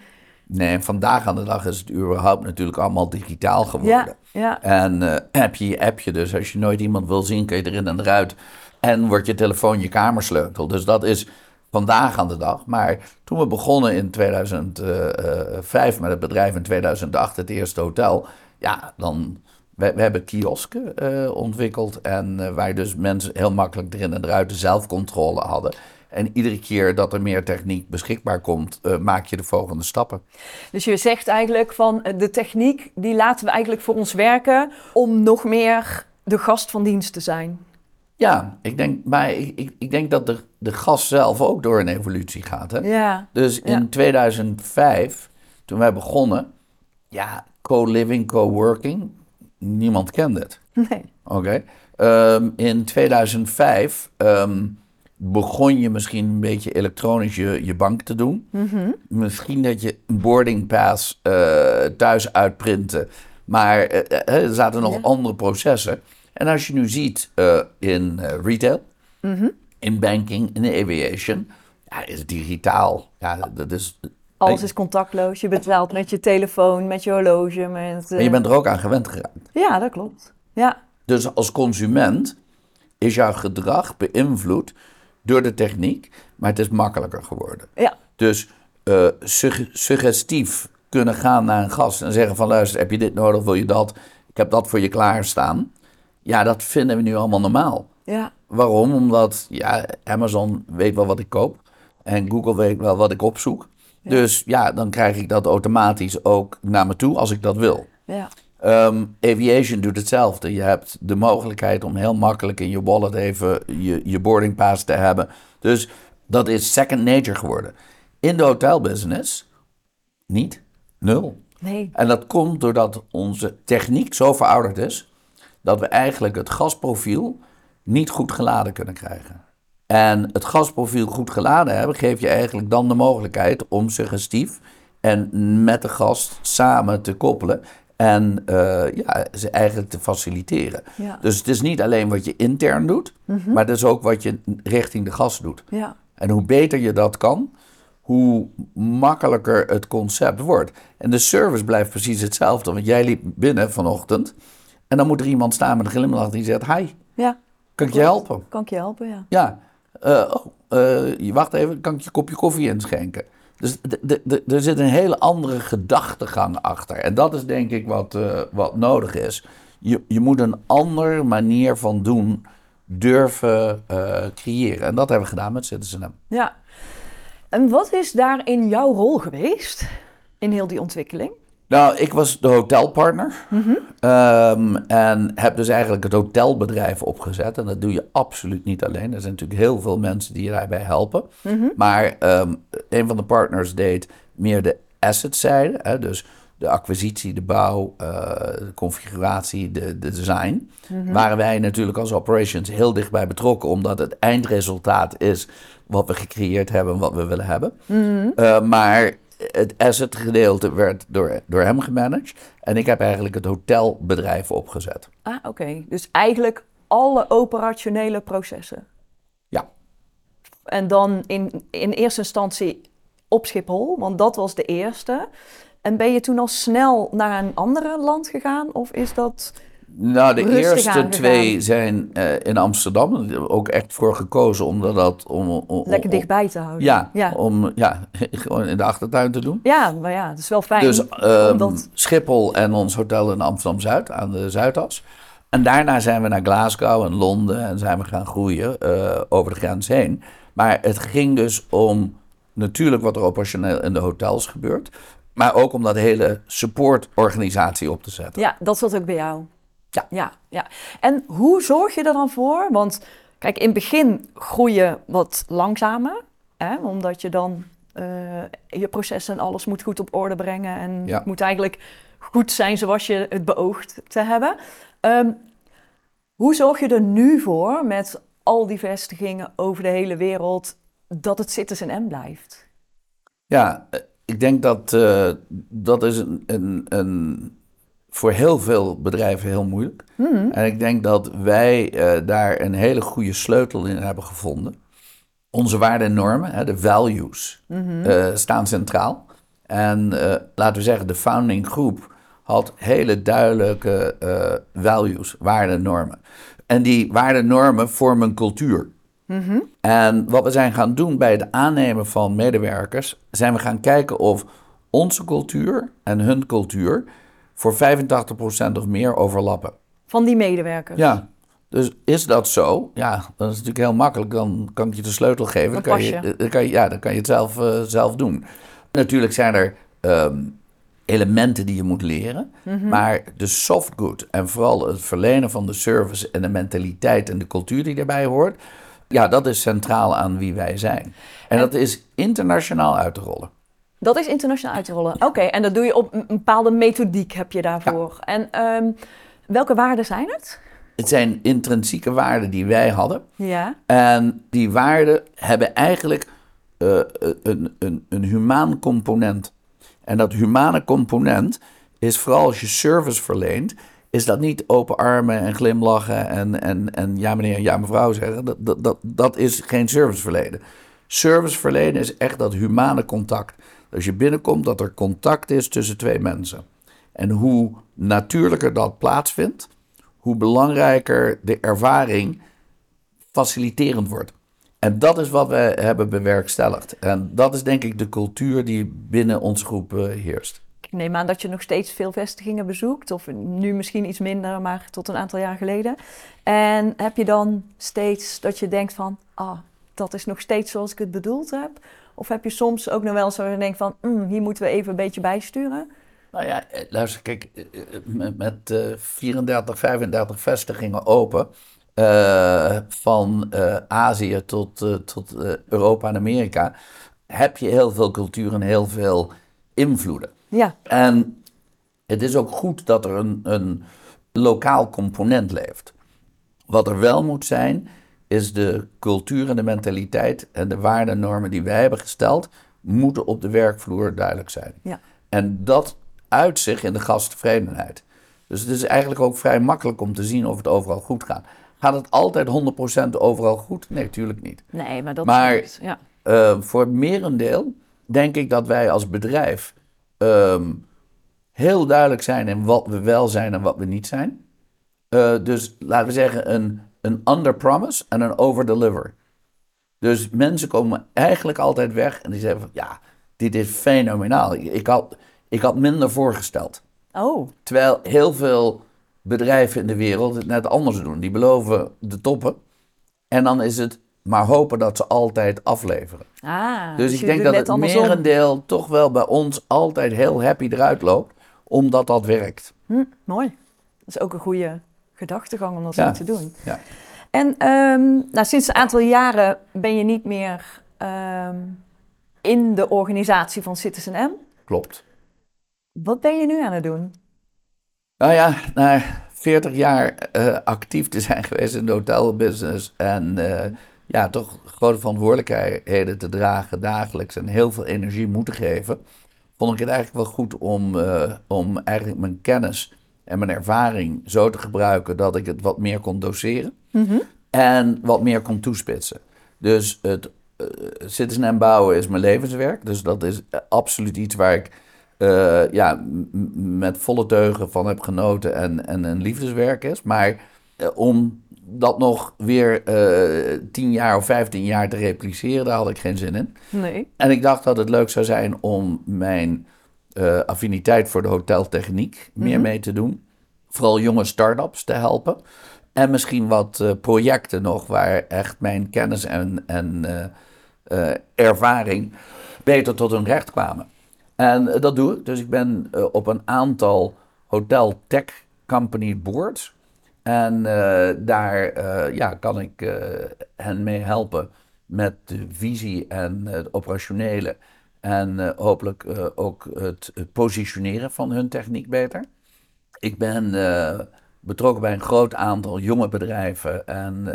[SPEAKER 1] Nee, vandaag aan de dag is het überhaupt natuurlijk allemaal digitaal geworden.
[SPEAKER 2] Ja, ja.
[SPEAKER 1] En eh, heb je je appje, dus als je nooit iemand wil zien, kun je erin en eruit. En wordt je telefoon je kamersleutel. Dus dat is vandaag aan de dag. Maar toen we begonnen in 2005 met het bedrijf, in 2008 het eerste hotel. Ja, dan, we, we hebben kiosken eh, ontwikkeld. En eh, waar dus mensen heel makkelijk erin en eruit de zelfcontrole hadden. En iedere keer dat er meer techniek beschikbaar komt, eh, maak je de volgende stappen.
[SPEAKER 2] Dus je zegt eigenlijk van eh, de techniek, die laten we eigenlijk voor ons werken om nog meer de gast van dienst te zijn.
[SPEAKER 1] Ja, ik denk, maar ik, ik, denk dat de, de gast zelf ook door een evolutie gaat. Hè?
[SPEAKER 2] Ja,
[SPEAKER 1] Dus in
[SPEAKER 2] Ja.
[SPEAKER 1] 2005, toen wij begonnen, ja, co-living, co-working, niemand kende het.
[SPEAKER 2] nee.
[SPEAKER 1] Oké. Ehm, in 2005 ehm, begon je misschien een beetje elektronisch je, je bank te doen. Misschien dat je een boarding pass eh, thuis uitprinten. Maar eh, eh, er zaten nog
[SPEAKER 2] Ja.
[SPEAKER 1] andere processen. En als je nu ziet in retail, in banking, in aviation, ja, is digitaal. Ja, dat is
[SPEAKER 2] Alles is contactloos. Je betaalt met je telefoon, met je horloge. Met,
[SPEAKER 1] En je bent er ook aan gewend geraakt.
[SPEAKER 2] Ja, dat klopt. Ja,
[SPEAKER 1] Dus als consument is jouw gedrag beïnvloed door de techniek, maar het is makkelijker geworden.
[SPEAKER 2] ja,
[SPEAKER 1] Dus eh, sugge- suggestief kunnen gaan naar een gast en zeggen van luister, heb je dit nodig, wil je dat? Ik heb dat voor je klaarstaan. Ja, dat vinden we nu allemaal normaal.
[SPEAKER 2] ja,
[SPEAKER 1] Waarom? Omdat ja, Amazon weet wel wat ik koop en Google weet wel wat ik opzoek. Dus ja, dan krijg ik dat automatisch ook naar me toe als ik dat wil.
[SPEAKER 2] ja.
[SPEAKER 1] Ehm, aviation doet hetzelfde. Je hebt de mogelijkheid om heel makkelijk in je wallet even je, je boarding pass te hebben. Dus dat is second nature geworden. In de hotelbusiness niet. Nul.
[SPEAKER 2] Nee.
[SPEAKER 1] En dat komt doordat onze techniek zo verouderd is dat we eigenlijk het gasprofiel niet goed geladen kunnen krijgen. En het gasprofiel goed geladen hebben, geeft je eigenlijk dan de mogelijkheid om suggestief en met de gast samen te koppelen en eh, ja, ze eigenlijk te faciliteren.
[SPEAKER 2] Ja.
[SPEAKER 1] Dus het is niet alleen wat je intern doet, maar het is ook wat je richting de gast doet.
[SPEAKER 2] Ja,
[SPEAKER 1] En hoe beter je dat kan, hoe makkelijker het concept wordt. En de service blijft precies hetzelfde. Want jij liep binnen vanochtend en dan moet er iemand staan met een glimlach die zegt: Hi,
[SPEAKER 2] ja.
[SPEAKER 1] kan ik je helpen?
[SPEAKER 2] Kan ik je helpen, ja.
[SPEAKER 1] Ja, Eh, oh, eh, je wacht even, kan ik je een kopje koffie inschenken? Dus er zit een hele andere gedachtegang achter. En dat is denk ik wat, eh, wat nodig is. Je, je moet een andere manier van doen durven eh, creëren. En dat hebben we gedaan met Citizen.
[SPEAKER 2] Ja. En wat is daarin jouw rol geweest in heel die ontwikkeling?
[SPEAKER 1] Nou, ik was de hotelpartner. Ehm, en heb dus eigenlijk het hotelbedrijf opgezet. En dat doe je absoluut niet alleen. Er zijn natuurlijk heel veel mensen die je daarbij helpen. Maar ehm, een van de partners deed meer de assetzijde. Hè, dus de acquisitie, de bouw, eh, de configuratie, de, de design. Waren wij natuurlijk als operations heel dichtbij betrokken. Omdat het eindresultaat is wat we gecreëerd hebben en wat we willen hebben. Eh, maar het asset gedeelte werd door, door hem gemanaged. En ik heb eigenlijk het hotelbedrijf opgezet.
[SPEAKER 2] Ah, oké. Dus eigenlijk alle operationele processen.
[SPEAKER 1] Ja,
[SPEAKER 2] En dan in, in eerste instantie op Schiphol, want dat was de eerste. En ben je toen al snel naar een andere land gegaan? Of is dat...
[SPEAKER 1] nou de eerste twee zijn eh, in Amsterdam. Ook echt voor gekozen omdat dat... Om, om, om-
[SPEAKER 2] Lekker
[SPEAKER 1] om-
[SPEAKER 2] dichtbij te houden.
[SPEAKER 1] Ja,
[SPEAKER 2] ja.
[SPEAKER 1] om ja, gewoon in de achtertuin te doen.
[SPEAKER 2] Ja, maar ja, het is wel fijn.
[SPEAKER 1] Dus ehm,
[SPEAKER 2] omdat-
[SPEAKER 1] Schiphol en ons hotel in Amsterdam-Zuid aan de Zuidas. En daarna zijn we naar Glasgow en Londen en zijn we gaan groeien eh, over de grens heen. Maar het ging dus om natuurlijk wat er operationeel in de hotels gebeurt. Maar ook om dat hele supportorganisatie op te zetten.
[SPEAKER 2] Ja, dat zat ook bij jou.
[SPEAKER 1] Ja.
[SPEAKER 2] ja, ja. En hoe zorg je er dan voor? Want kijk, in het begin groei je wat langzamer, hè, omdat je dan eh, je processen en alles moet goed op orde brengen en
[SPEAKER 1] Ja.
[SPEAKER 2] het moet eigenlijk goed zijn zoals je het beoogt te hebben. Ehm, hoe zorg je er nu voor met al die vestigingen over de hele wereld dat het Citizen M blijft?
[SPEAKER 1] Ja, eh, ik denk dat eh, dat is een, een, een, voor heel veel bedrijven heel moeilijk. En ik denk dat wij eh, daar een hele goede sleutel in hebben gevonden. Onze waarden en normen, hè, de values, eh, staan centraal. En eh, laten we zeggen, de founding groep had hele duidelijke values, waarden en normen. En die waarden en normen vormen een cultuur. En wat we zijn gaan doen bij het aannemen van medewerkers, zijn we gaan kijken of onze cultuur en hun cultuur voor 85% of meer overlappen.
[SPEAKER 2] Van die medewerkers?
[SPEAKER 1] Ja, dus is dat zo? Ja, dan is het natuurlijk heel makkelijk. Dan kan ik je de sleutel geven.
[SPEAKER 2] Dan
[SPEAKER 1] kan je. dan kan je, ja, dan kan je het zelf, eh, zelf doen. Natuurlijk zijn er ehm, elementen die je moet leren.
[SPEAKER 2] Mhm.
[SPEAKER 1] Maar de soft good en vooral het verlenen van de service en de mentaliteit en de cultuur die daarbij hoort. Ja, dat is centraal aan wie wij zijn. En dat is internationaal uit te rollen.
[SPEAKER 2] Dat is internationaal uit te rollen. Oké, en dat doe je op een bepaalde methodiek heb je daarvoor. En ehm, welke waarden zijn het?
[SPEAKER 1] Het zijn intrinsieke waarden die wij hadden.
[SPEAKER 2] Ja.
[SPEAKER 1] En die waarden hebben eigenlijk eh, een, een, een humaan component. En dat humane component is vooral als je service verleent, is dat niet open armen en glimlachen en, en, en ja meneer en ja mevrouw zeggen. Dat, dat, dat, dat is geen service verlenen. Service verlenen is echt dat humane contact. Als je binnenkomt, dat er contact is tussen twee mensen. En hoe natuurlijker dat plaatsvindt, hoe belangrijker de ervaring faciliterend wordt. En dat is wat we hebben bewerkstelligd. En dat is denk ik de cultuur die binnen onze groep uh, heerst.
[SPEAKER 2] Ik neem aan dat je nog steeds veel vestigingen bezoekt, of nu misschien iets minder, maar tot een aantal jaar geleden. En heb je dan steeds dat je denkt van, ah, dat is nog steeds zoals ik het bedoeld heb? Of heb je soms ook nog wel zo denk van, mm, hier moeten we even een beetje bijsturen?
[SPEAKER 1] Nou ja, eh, luister, kijk, eh, met 34, 35 vestigingen open, uh, van uh, Azië tot, uh, tot Europa en Amerika, heb je heel veel cultuur en heel veel invloeden.
[SPEAKER 2] Ja.
[SPEAKER 1] En het is ook goed dat er een, een lokaal component leeft. Wat er wel moet zijn, is de cultuur en de mentaliteit en de waarden en normen die wij hebben gesteld, moeten op de werkvloer duidelijk zijn.
[SPEAKER 2] Ja.
[SPEAKER 1] En dat uit zich in de gasttevredenheid. Dus het is eigenlijk ook vrij makkelijk om te zien of het overal goed gaat. Gaat het altijd 100% overal goed? Nee, natuurlijk niet.
[SPEAKER 2] Nee, maar dat
[SPEAKER 1] maar,
[SPEAKER 2] is ja.
[SPEAKER 1] Uh, voor merendeel denk ik dat wij als bedrijf um, heel duidelijk zijn in wat we wel zijn en wat we niet zijn. Uh, dus laten we zeggen een, een under-promise en een over-deliver. Dus mensen komen eigenlijk altijd weg en die zeggen van ja, dit is fenomenaal. Ik had, ik had minder voorgesteld.
[SPEAKER 2] Oh.
[SPEAKER 1] Terwijl heel veel bedrijven in de wereld het net anders doen. Die beloven de toppen. En dan is het maar hopen dat ze altijd afleveren.
[SPEAKER 2] Ah,
[SPEAKER 1] dus ik denk dat het merendeel toch wel bij ons altijd heel happy eruit loopt, omdat dat werkt.
[SPEAKER 2] Hm, mooi. Dat is ook een goede gedachtegang om dat zo te doen.
[SPEAKER 1] Ja.
[SPEAKER 2] En um, nou, sinds een aantal jaren ben je niet meer um, in de organisatie van Citizen M.
[SPEAKER 1] Klopt.
[SPEAKER 2] Wat ben je nu aan het doen?
[SPEAKER 1] Nou ja, na 40 jaar uh, actief te zijn geweest in de hotelbusiness en uh, ja, toch grote verantwoordelijkheden te dragen dagelijks en heel veel energie moeten geven, vond ik het eigenlijk wel goed om, uh, om eigenlijk mijn kennis en mijn ervaring zo te gebruiken dat ik het wat meer kon doseren
[SPEAKER 2] mm -hmm.
[SPEAKER 1] en wat meer kon toespitsen. Dus het uh, Citizen en bouwen is mijn levenswerk, dus dat is absoluut iets waar ik uh, ja, met volle teugen van heb genoten en, en een liefdeswerk is. Maar uh, om dat nog weer 10 jaar of 15 jaar te repliceren, daar had ik geen zin in.
[SPEAKER 2] Nee.
[SPEAKER 1] En ik dacht dat het leuk zou zijn om mijn affiniteit voor de hoteltechniek meer
[SPEAKER 2] Mhm.
[SPEAKER 1] mee te doen. Vooral jonge start-ups te helpen. En misschien wat projecten nog waar echt mijn kennis en, en ervaring beter tot hun recht kwamen. En uh, dat doe ik. Dus ik ben uh, op een aantal hotel tech company boards. En uh, daar ja, kan ik hen mee helpen met de visie en het operationele. En hopelijk ook het, het, positioneren van hun techniek beter. Ik ben betrokken bij een groot aantal jonge bedrijven. En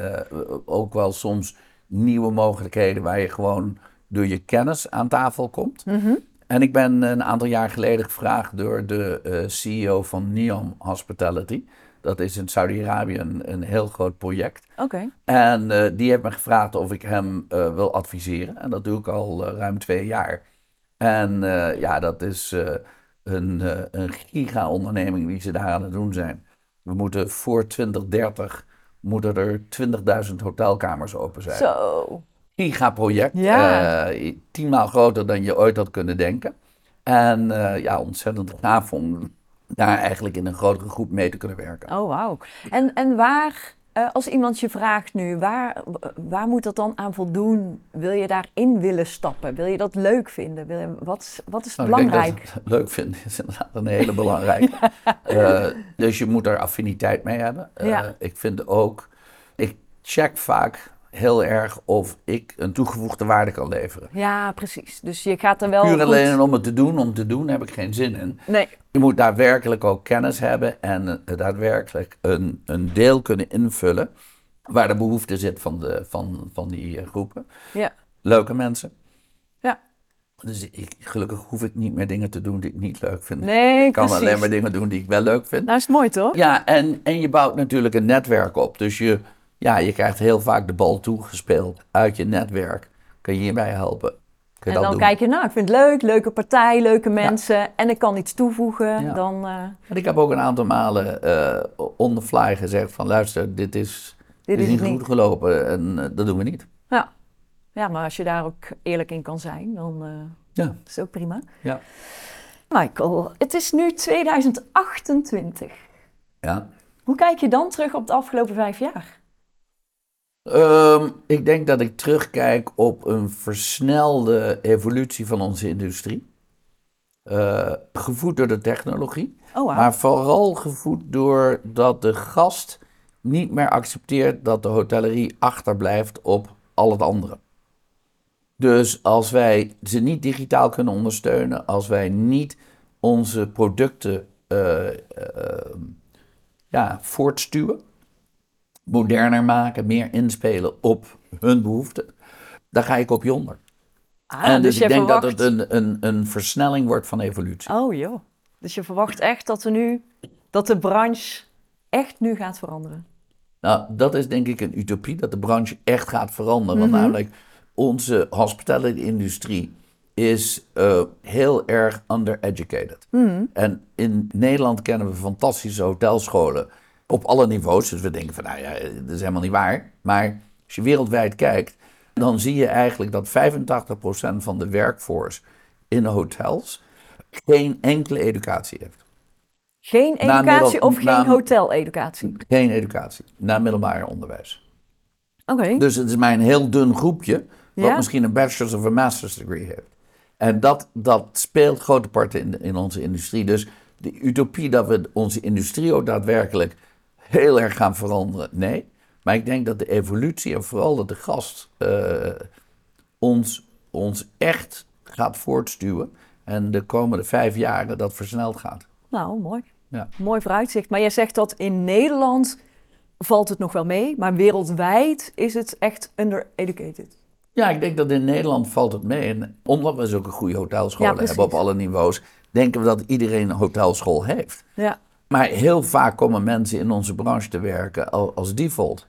[SPEAKER 1] ook wel soms nieuwe mogelijkheden waar je gewoon door je kennis aan tafel komt.
[SPEAKER 2] Mm -hmm.
[SPEAKER 1] En ik ben een aantal jaar geleden gevraagd door de uh, CEO van Neom Hospitality. Dat is in Saudi-Arabië een, een, heel groot project.
[SPEAKER 2] Oké. Okay.
[SPEAKER 1] En uh, die heeft me gevraagd of ik hem uh, wil adviseren. En dat doe ik al ruim twee jaar. En ja, dat is een, een giga-onderneming die ze daar aan het doen zijn. We moeten voor 2030 moeten er 20.000 hotelkamers open zijn.
[SPEAKER 2] Zo
[SPEAKER 1] gigaproject.
[SPEAKER 2] Ja.
[SPEAKER 1] Tienmaal groter dan je ooit had kunnen denken. En ja, ontzettend gaaf om daar eigenlijk in een grotere groep mee te kunnen werken.
[SPEAKER 2] Oh, wauw. En, en waar, uh, als iemand je vraagt nu, waar, waar moet dat dan aan voldoen? Wil je daarin willen stappen? Wil je dat leuk vinden? Wil je, wat, wat is
[SPEAKER 1] nou,
[SPEAKER 2] belangrijk?
[SPEAKER 1] Ik denk dat leuk vinden is inderdaad een hele belangrijke. ja. dus je moet er affiniteit mee hebben.
[SPEAKER 2] Ja.
[SPEAKER 1] Ik vind ook, ik check vaak heel erg of ik een toegevoegde waarde kan leveren.
[SPEAKER 2] Ja, precies. Dus je gaat er wel
[SPEAKER 1] Puur
[SPEAKER 2] goed...
[SPEAKER 1] alleen om het te doen, om te doen, heb ik geen zin in.
[SPEAKER 2] Nee.
[SPEAKER 1] Je moet daadwerkelijk ook kennis hebben en uh, daadwerkelijk een, een deel kunnen invullen waar de behoefte zit van, de, van, van die uh, groepen.
[SPEAKER 2] Ja.
[SPEAKER 1] Leuke mensen.
[SPEAKER 2] Ja.
[SPEAKER 1] Dus ik, gelukkig hoef ik niet meer dingen te doen die ik niet leuk vind.
[SPEAKER 2] Nee,
[SPEAKER 1] ik kan
[SPEAKER 2] precies.
[SPEAKER 1] alleen maar dingen doen die ik wel leuk vind.
[SPEAKER 2] Nou is het mooi, toch?
[SPEAKER 1] Ja, en, en je bouwt natuurlijk een netwerk op. Dus je, ja, je krijgt heel vaak de bal toegespeeld uit je netwerk. Kan je hierbij helpen? kun je
[SPEAKER 2] En dan
[SPEAKER 1] doen.
[SPEAKER 2] kijk je, nou, ik vind het leuk, leuke partij, leuke mensen en ik kan iets toevoegen.
[SPEAKER 1] Ja.
[SPEAKER 2] Dan,
[SPEAKER 1] En ik heb ook een aantal malen eh on the fly gezegd van luister, dit is, dit is
[SPEAKER 2] is
[SPEAKER 1] niet goed gelopen en eh, dat doen we niet.
[SPEAKER 2] ja. ja, maar als je daar ook eerlijk in kan zijn, dan
[SPEAKER 1] Ja,
[SPEAKER 2] is het ook prima.
[SPEAKER 1] ja.
[SPEAKER 2] Michael, het is nu 2028.
[SPEAKER 1] ja.
[SPEAKER 2] Hoe kijk je dan terug op de afgelopen vijf jaar?
[SPEAKER 1] Ehm, ik denk dat ik terugkijk op een versnelde evolutie van onze industrie. Eh, gevoed door de technologie.
[SPEAKER 2] Oh.
[SPEAKER 1] Maar vooral gevoed door dat de gast niet meer accepteert dat de hotellerie achterblijft op al het andere. Dus als wij ze niet digitaal kunnen ondersteunen, als wij niet onze producten eh, eh, ja, voortstuwen, moderner maken, meer inspelen op hun behoeften, dan ga ik op jonder.
[SPEAKER 2] Ah,
[SPEAKER 1] en dus,
[SPEAKER 2] je
[SPEAKER 1] ik denk dat het een, een, een versnelling wordt van evolutie.
[SPEAKER 2] Oh joh. Dus je verwacht echt dat, we nu, dat de branche echt nu gaat veranderen.
[SPEAKER 1] Nou, dat is denk ik een utopie, dat de branche echt gaat veranderen. Want
[SPEAKER 2] Mhm.
[SPEAKER 1] namelijk, onze hospitality-industrie is eh, heel erg undereducated.
[SPEAKER 2] Mhm.
[SPEAKER 1] En in Nederland kennen we fantastische hotelscholen op alle niveaus. Dus we denken van, nou ja, dat is helemaal niet waar. Maar als je wereldwijd kijkt, dan zie je eigenlijk dat 85% van de workforce in de hotels geen enkele educatie heeft.
[SPEAKER 2] Geen educatie of geen hoteleducatie?
[SPEAKER 1] Geen educatie, na middelbaar onderwijs.
[SPEAKER 2] Oké.
[SPEAKER 1] Dus het is maar een heel dun groepje, wat
[SPEAKER 2] Ja.
[SPEAKER 1] misschien een bachelor's of een master's degree heeft. En dat, dat speelt grote parten in, in onze industrie. Dus de utopie dat we onze industrie ook daadwerkelijk heel erg gaan veranderen, nee. Maar ik denk dat de evolutie en vooral dat de gast eh, ons, ons echt gaat voortstuwen. En de komende vijf jaren dat versneld gaat.
[SPEAKER 2] Nou, mooi.
[SPEAKER 1] Ja.
[SPEAKER 2] Mooi vooruitzicht. Maar jij zegt dat in Nederland valt het nog wel mee, maar wereldwijd is het echt undereducated.
[SPEAKER 1] Ja, ik denk dat in Nederland valt het mee. En omdat we zulke goede hotelscholen
[SPEAKER 2] Ja,
[SPEAKER 1] hebben op alle niveaus, denken we dat iedereen een hotelschool heeft.
[SPEAKER 2] Ja.
[SPEAKER 1] Maar heel vaak komen mensen in onze branche te werken al- als default.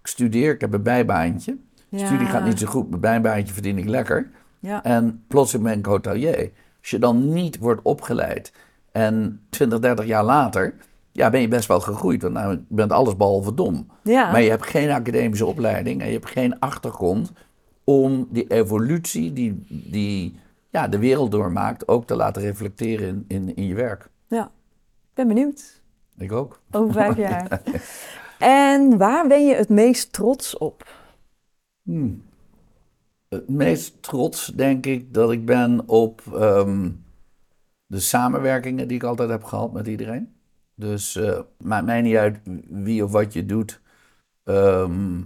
[SPEAKER 1] Ik studeer, ik heb een bijbaantje.
[SPEAKER 2] Ja.
[SPEAKER 1] studie gaat niet zo goed, mijn bijbaantje verdien ik lekker.
[SPEAKER 2] Ja.
[SPEAKER 1] En plotseling ben ik hotelier. Als je dan niet wordt opgeleid en 20, 30 jaar later, ja, ben je best wel gegroeid. Want nou, je bent alles behalve dom.
[SPEAKER 2] Ja.
[SPEAKER 1] Maar je hebt geen academische opleiding en je hebt geen achtergrond om die evolutie die, die ja, de wereld doormaakt ook te laten reflecteren in, in, in je werk.
[SPEAKER 2] ja. Ben benieuwd.
[SPEAKER 1] Ik ook.
[SPEAKER 2] Over vijf jaar. En waar ben je het meest trots op?
[SPEAKER 1] Hmm. Het meest trots denk ik dat ik ben op ehm, de samenwerkingen die ik altijd heb gehad met iedereen. Dus eh maakt mij niet uit wie of wat je doet. Ehm,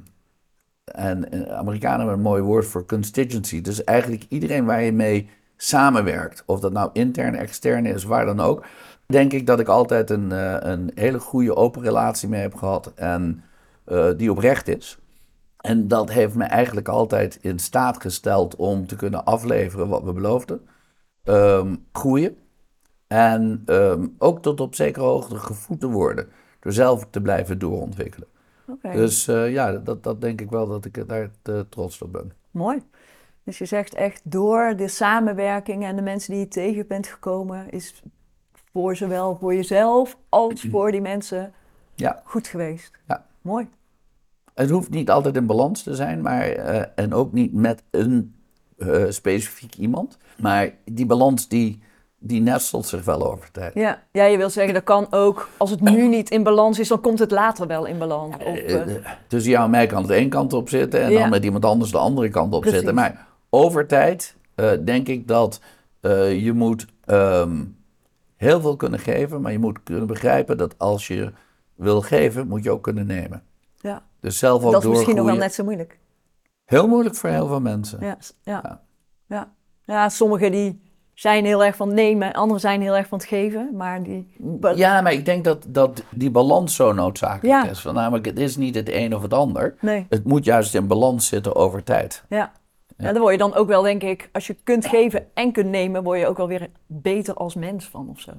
[SPEAKER 1] en eh, Amerikanen hebben een mooi woord voor constituency. Dus eigenlijk iedereen waar je mee samenwerkt, of dat nou intern, extern is, waar dan ook, denk ik dat ik altijd een, eh, een hele goede open relatie mee heb gehad en eh, die oprecht is. En dat heeft me eigenlijk altijd in staat gesteld om te kunnen afleveren wat we beloofden. Ehm, groeien. En ehm, ook tot op zekere hoogte gevoed te worden. Door zelf te blijven doorontwikkelen.
[SPEAKER 2] Oké,
[SPEAKER 1] Dus eh, ja, dat, dat denk ik wel dat ik daar trots op ben.
[SPEAKER 2] mooi. Dus je zegt echt door de samenwerking en de mensen die je tegen bent gekomen, is voor zowel voor jezelf als voor die mensen
[SPEAKER 1] Ja.
[SPEAKER 2] goed geweest.
[SPEAKER 1] Ja.
[SPEAKER 2] Mooi.
[SPEAKER 1] Het hoeft niet altijd in balans te zijn, maar, eh, en ook niet met een eh, specifiek iemand. Maar die balans die, die nestelt zich wel over tijd.
[SPEAKER 2] Ja. ja, je wil zeggen dat kan ook, als het nu niet in balans is, dan komt het later wel in balans. Of, eh,
[SPEAKER 1] Eh, Tussen jou en mij kan het één kant op zitten en
[SPEAKER 2] Ja.
[SPEAKER 1] dan met iemand anders de andere kant op
[SPEAKER 2] Precies.
[SPEAKER 1] zitten. Maar over tijd denk ik dat je moet ehm, heel veel kunnen geven, maar je moet kunnen begrijpen dat als je wil geven, moet je ook kunnen nemen.
[SPEAKER 2] ja.
[SPEAKER 1] Dus zelf ook
[SPEAKER 2] Dat is misschien nog wel net zo moeilijk.
[SPEAKER 1] Heel moeilijk voor heel veel mensen.
[SPEAKER 2] Ja, ja.
[SPEAKER 1] Ja.
[SPEAKER 2] ja. ja. sommigen die zijn heel erg van nemen, anderen zijn heel erg van het geven. Maar die...
[SPEAKER 1] Ja, maar ik denk dat, dat die balans zo noodzakelijk
[SPEAKER 2] Ja.
[SPEAKER 1] is. Van, namelijk, het is niet het een of het ander.
[SPEAKER 2] Nee,
[SPEAKER 1] Het moet juist in balans zitten over tijd.
[SPEAKER 2] ja. Ja, dan word je dan ook wel, denk ik, als je kunt geven en kunt nemen, word je ook wel weer beter als mens van of zo.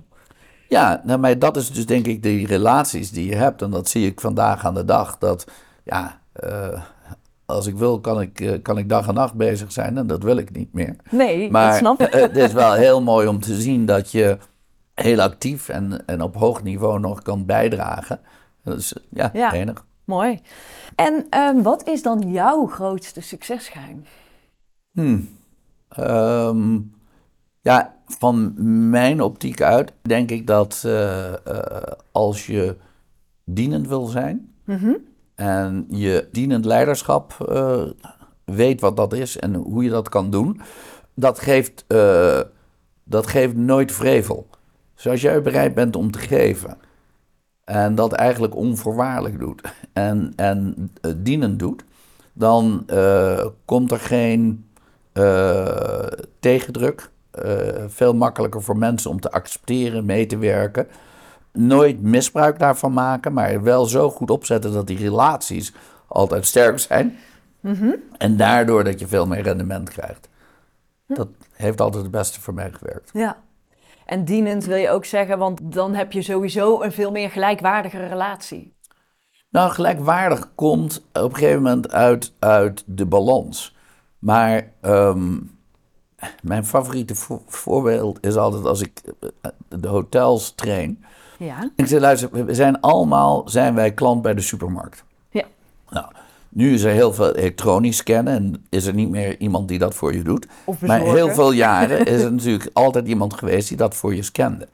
[SPEAKER 1] Ja, nou, maar dat is dus denk ik die relaties die je hebt. En dat zie ik vandaag aan de dag. Dat ja, eh, als ik wil, kan ik, eh, kan ik dag en nacht bezig zijn en dat wil ik niet meer.
[SPEAKER 2] Nee, dat
[SPEAKER 1] Maar
[SPEAKER 2] snap ik.
[SPEAKER 1] eh, het is wel heel mooi om te zien dat je heel actief en, en op hoog niveau nog kan bijdragen. Dat is ja,
[SPEAKER 2] Ja.
[SPEAKER 1] enig.
[SPEAKER 2] Mooi. En ehm, wat is dan jouw grootste succesgeheim?
[SPEAKER 1] Hmm. Ehm, ja, van mijn optiek uit denk ik dat eh, eh, als je dienend wil zijn
[SPEAKER 2] Mhm.
[SPEAKER 1] en je dienend leiderschap eh, weet wat dat is en hoe je dat kan doen, dat geeft, dat geeft nooit vrevel. Dus als jij bereid bent om te geven en dat eigenlijk onvoorwaardelijk doet en, en dienend doet, dan komt er geen tegendruk. Eh, veel makkelijker voor mensen om te accepteren, mee te werken. Nooit misbruik daarvan maken, maar wel zo goed opzetten dat die relaties altijd sterk zijn. En daardoor dat je veel meer rendement krijgt. Dat heeft altijd het beste voor mij gewerkt.
[SPEAKER 2] Ja. En dienend wil je ook zeggen, want dan heb je sowieso een veel meer gelijkwaardige relatie.
[SPEAKER 1] Nou, gelijkwaardig komt op een gegeven moment uit, uit de balans. Maar ehm, mijn favoriete vo- voorbeeld is altijd als ik eh, de hotels train.
[SPEAKER 2] Ja.
[SPEAKER 1] Ik zeg, luister, we zijn allemaal zijn wij klant bij de supermarkt.
[SPEAKER 2] Ja.
[SPEAKER 1] Nou, nu is er heel veel elektronisch scannen en is er niet meer iemand die dat voor je doet.
[SPEAKER 2] Of
[SPEAKER 1] maar heel veel jaren is er natuurlijk altijd iemand geweest die dat voor je scande.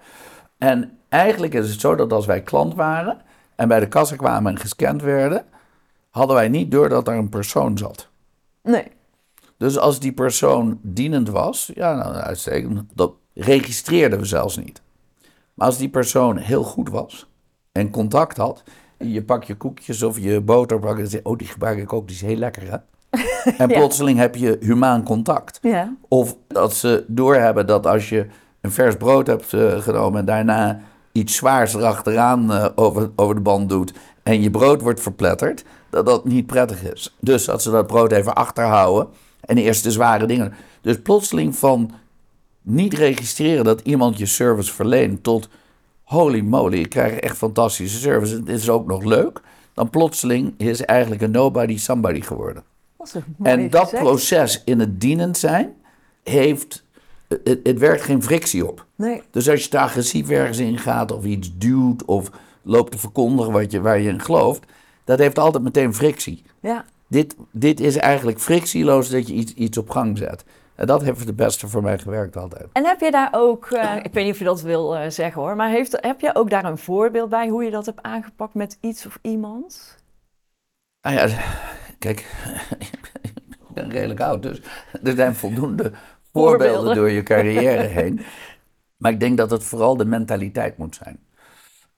[SPEAKER 1] En eigenlijk is het zo dat als wij klant waren en bij de kassa kwamen en gescand werden, hadden wij niet door dat er een persoon zat.
[SPEAKER 2] Nee.
[SPEAKER 1] Dus als die persoon dienend was, ja, nou, uitstekend, dat registreerden we zelfs niet. Maar als die persoon heel goed was en contact had, je pak je koekjes of je boter, en zeg, oh, die gebruik ik ook, die is heel lekker, hè? En plotseling heb je humaan contact.
[SPEAKER 2] Ja.
[SPEAKER 1] Of dat ze doorhebben dat als je een vers brood hebt eh, genomen en daarna iets zwaars erachteraan eh, over, over de band doet en je brood wordt verpletterd, dat dat niet prettig is. Dus dat ze dat brood even achterhouden en eerst de zware dingen. Dus plotseling van niet registreren dat iemand je service verleent tot holy moly, ik krijg echt fantastische service. Het is ook nog leuk. Dan plotseling is eigenlijk een nobody somebody geworden.
[SPEAKER 2] Dat
[SPEAKER 1] En dat
[SPEAKER 2] gezegd.
[SPEAKER 1] proces in het dienend zijn heeft. Het, het werkt geen frictie op.
[SPEAKER 2] Nee.
[SPEAKER 1] Dus als je te agressief ergens in gaat of iets duwt of loopt te verkondigen wat je, waar je in gelooft, dat heeft altijd meteen frictie.
[SPEAKER 2] Ja.
[SPEAKER 1] Dit, dit is eigenlijk frictieloos dat je iets, iets op gang zet. En dat heeft het beste voor mij gewerkt altijd.
[SPEAKER 2] En heb je daar ook, eh, ik weet niet of je dat wil eh, zeggen hoor, maar heeft, heb je ook daar een voorbeeld bij hoe je dat hebt aangepakt met iets of iemand?
[SPEAKER 1] Nou ja, kijk, ik ben redelijk oud, dus er zijn voldoende voorbeelden
[SPEAKER 2] Voorbeelden.
[SPEAKER 1] door je carrière heen. Maar ik denk dat het vooral de mentaliteit moet zijn.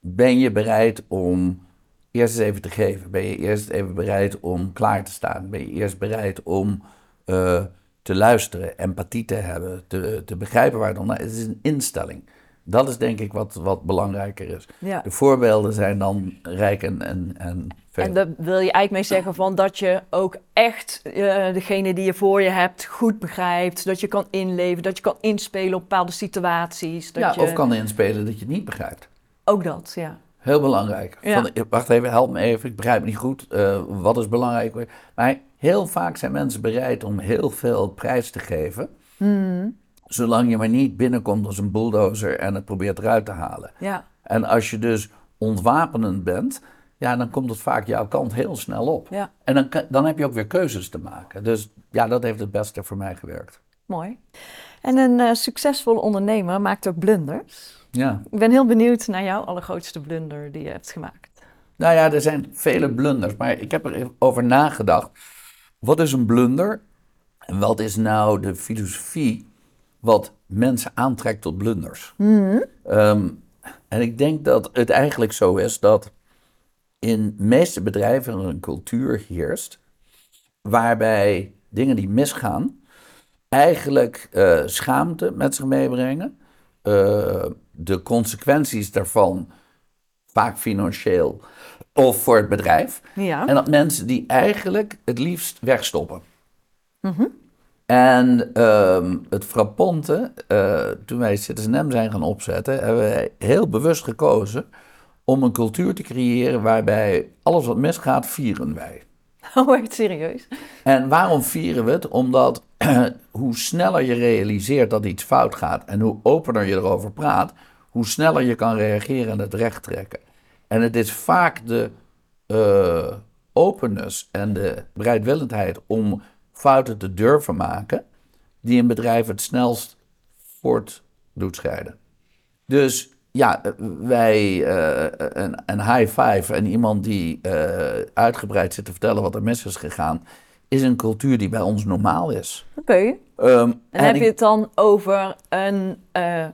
[SPEAKER 1] Ben je bereid om eerst eens even te geven? Ben je eerst even bereid om klaar te staan? Ben je eerst bereid om eh, te luisteren, empathie te hebben, te, te begrijpen waar het om Het is een instelling. Dat is denk ik wat, wat belangrijker is.
[SPEAKER 2] Ja.
[SPEAKER 1] De voorbeelden zijn dan rijk en, en, en veel.
[SPEAKER 2] En daar wil je eigenlijk mee zeggen van dat je ook echt eh, degene die je voor je hebt goed begrijpt, dat je kan inleven, dat je kan inspelen op bepaalde situaties. Dat
[SPEAKER 1] ja,
[SPEAKER 2] je...
[SPEAKER 1] of kan inspelen dat je het niet begrijpt.
[SPEAKER 2] Ook dat, ja.
[SPEAKER 1] Heel belangrijk.
[SPEAKER 2] Ja.
[SPEAKER 1] Van, eh, wacht even, help me even, ik begrijp niet goed. Eh, wat is belangrijk? Maar heel vaak zijn mensen bereid om heel veel prijs te geven.
[SPEAKER 2] Hmm.
[SPEAKER 1] Zolang je maar niet binnenkomt als een bulldozer en het probeert eruit te halen.
[SPEAKER 2] Ja,
[SPEAKER 1] En als je dus ontwapenend bent, ja, dan komt het vaak jouw kant heel snel op.
[SPEAKER 2] ja.
[SPEAKER 1] En dan, dan heb je ook weer keuzes te maken. Dus ja, dat heeft het beste voor mij gewerkt.
[SPEAKER 2] mooi. En een eh, succesvolle ondernemer maakt ook blunders.
[SPEAKER 1] Ja.
[SPEAKER 2] Ik ben heel benieuwd naar jouw allergrootste blunder die je hebt gemaakt.
[SPEAKER 1] Nou ja, er zijn vele blunders, maar ik heb er even over nagedacht. Wat is een blunder? En wat is nou de filosofie wat mensen aantrekt tot blunders? Ehm, en ik denk dat het eigenlijk zo is dat in de meeste bedrijven een cultuur heerst waarbij dingen die misgaan eigenlijk eh, schaamte met zich meebrengen. Eh, de consequenties daarvan, vaak financieel of voor het bedrijf.
[SPEAKER 2] Ja.
[SPEAKER 1] En dat mensen die eigenlijk het liefst wegstoppen. En ehm, het frappante, eh, toen wij Citizen zijn gaan opzetten, hebben wij heel bewust gekozen om een cultuur te creëren waarbij alles wat misgaat, vieren wij.
[SPEAKER 2] Oh, echt serieus?
[SPEAKER 1] En waarom vieren we het? Omdat hoe sneller je realiseert dat iets fout gaat en hoe opener je erover praat, hoe sneller je kan reageren en het recht trekken. En het is vaak de uh, openness en de bereidwillendheid om fouten te durven maken, die een bedrijf het snelst voort doet scheiden. Dus ja, wij, uh, een, een, high five en iemand die uh, uitgebreid zit te vertellen wat er mis is gegaan, is een cultuur die bij ons normaal is.
[SPEAKER 2] Oké. Um, en, heb je het dan over een,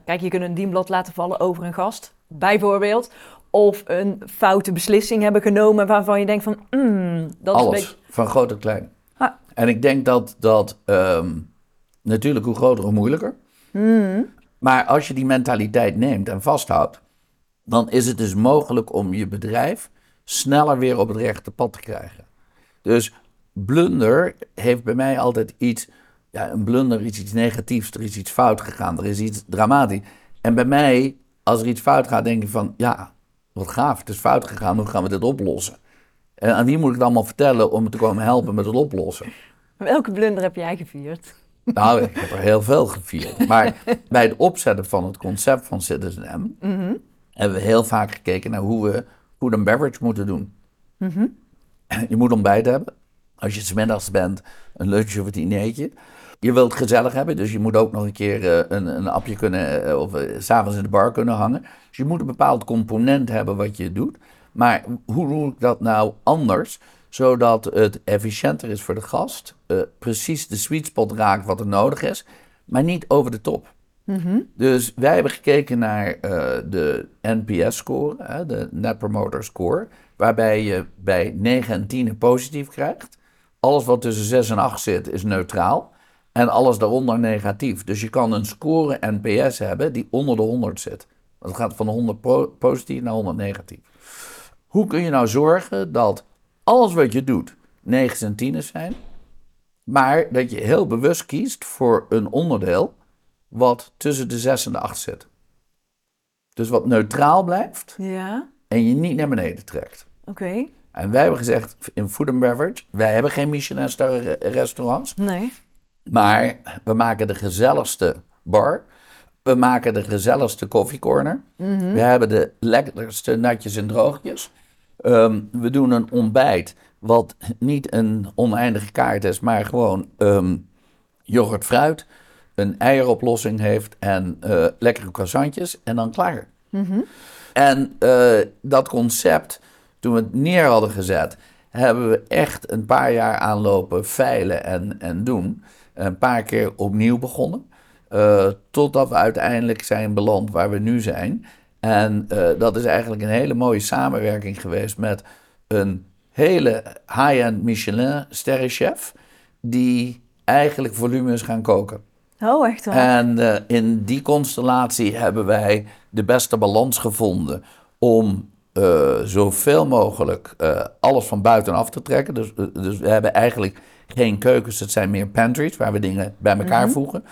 [SPEAKER 2] kijk, je kunt een dienblad laten vallen over een gast, bijvoorbeeld. Of een foute beslissing hebben genomen waarvan je denkt van, mm, dat
[SPEAKER 1] Alles,
[SPEAKER 2] is een beetje...
[SPEAKER 1] van groot tot klein. Ah. En ik denk dat, dat um, natuurlijk hoe groter hoe moeilijker. Mm. Maar als je die mentaliteit neemt en vasthoudt, dan is het dus mogelijk om je bedrijf sneller weer op het rechte pad te krijgen. Dus blunder heeft bij mij altijd iets, ja, een blunder is iets negatiefs, er is iets fout gegaan, er is iets dramatisch. En bij mij, als er iets fout gaat, denk ik van, ja, wat gaaf, het is fout gegaan, hoe gaan we dit oplossen? En aan wie moet ik het allemaal vertellen om me te komen helpen met het oplossen?
[SPEAKER 2] Welke blunder heb jij gevierd?
[SPEAKER 1] Nou, ik heb er heel veel gevierd. Maar bij het opzetten van het concept van Citizen M... Mhm. hebben we heel vaak gekeken naar hoe we food and beverage moeten doen. Mhm. Je moet ontbijt hebben. Als je smiddags bent, een lunch of een dinertje. Je wilt het gezellig hebben, dus je moet ook nog een keer uh, een, een appje kunnen... Uh, of uh, s'avonds in de bar kunnen hangen. Dus je moet een bepaald component hebben wat je doet. Maar hoe doe ik dat nou anders zodat het efficiënter is voor de gast, precies de sweet spot raakt wat er nodig is, maar niet over de top. Mhm. Dus wij hebben gekeken naar de NPS-score, de Net Promoter Score, waarbij je bij 9 en 10 een positief krijgt. Alles wat tussen 6 en 8 zit is neutraal en alles daaronder negatief. Dus je kan een score NPS hebben die onder de 100 zit. Dat gaat van 100 positief naar 100 negatief. Hoe kun je nou zorgen dat alles wat je doet 9 en 10 zijn, maar dat je heel bewust kiest voor een onderdeel wat tussen de 6 en de 8 zit. Dus wat neutraal blijft
[SPEAKER 2] ja.
[SPEAKER 1] en je niet naar beneden trekt.
[SPEAKER 2] Oké.
[SPEAKER 1] En wij hebben gezegd in Food and Beverage, wij hebben geen Michelin-star restaurants.
[SPEAKER 2] Nee.
[SPEAKER 1] Maar we maken de gezelligste bar. We maken de gezelligste koffiecorner. Mm We hebben de lekkerste natjes en droogjes. Ehm, we doen een ontbijt wat niet een oneindige kaart is, maar gewoon um, yoghurt fruit, een eieroplossing heeft en uh, lekkere croissantjes en dan klaar. Mhm. En uh, dat concept, toen we het neer hadden gezet, hebben we echt een paar jaar aanlopen veilen en, en doen. Een paar keer opnieuw begonnen. Uh, totdat we uiteindelijk zijn beland waar we nu zijn. En uh, dat is eigenlijk een hele mooie samenwerking geweest met een hele high-end Michelin sterrenchef die eigenlijk volume is gaan koken.
[SPEAKER 2] Oh, echt waar?
[SPEAKER 1] En uh, in die constellatie hebben wij de beste balans gevonden om uh, zoveel mogelijk alles van buitenaf te trekken. Dus, dus we hebben eigenlijk geen keukens, het zijn meer pantries waar we dingen bij elkaar mm -hmm. voegen.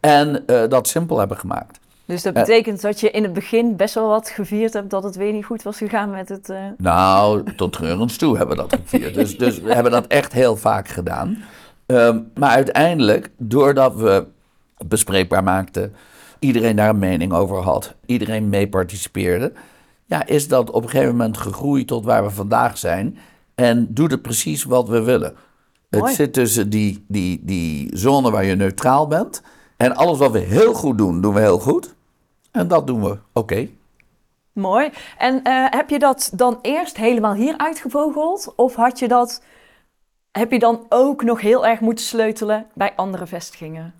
[SPEAKER 1] En dat simpel hebben gemaakt.
[SPEAKER 2] Dus dat betekent dat je in het begin best wel wat gevierd hebt dat het weer niet goed was gegaan met het.
[SPEAKER 1] Nou, tot treurens toe hebben we dat gevierd. dus, dus we hebben dat echt heel vaak gedaan. Um, maar uiteindelijk, doordat we bespreekbaar maakten, iedereen daar een mening over had, iedereen mee participeerde, ja, is dat op een gegeven moment gegroeid tot waar we vandaag zijn. En doet het precies wat we willen. Mooi. Het zit tussen die, die, die zone waar je neutraal bent. En alles wat we heel goed doen, doen we heel goed. En dat doen we oké.
[SPEAKER 2] Mooi. En uh, heb je dat dan eerst helemaal hier uitgevogeld? Of had je dat, heb je dan ook nog heel erg moeten sleutelen bij andere vestigingen?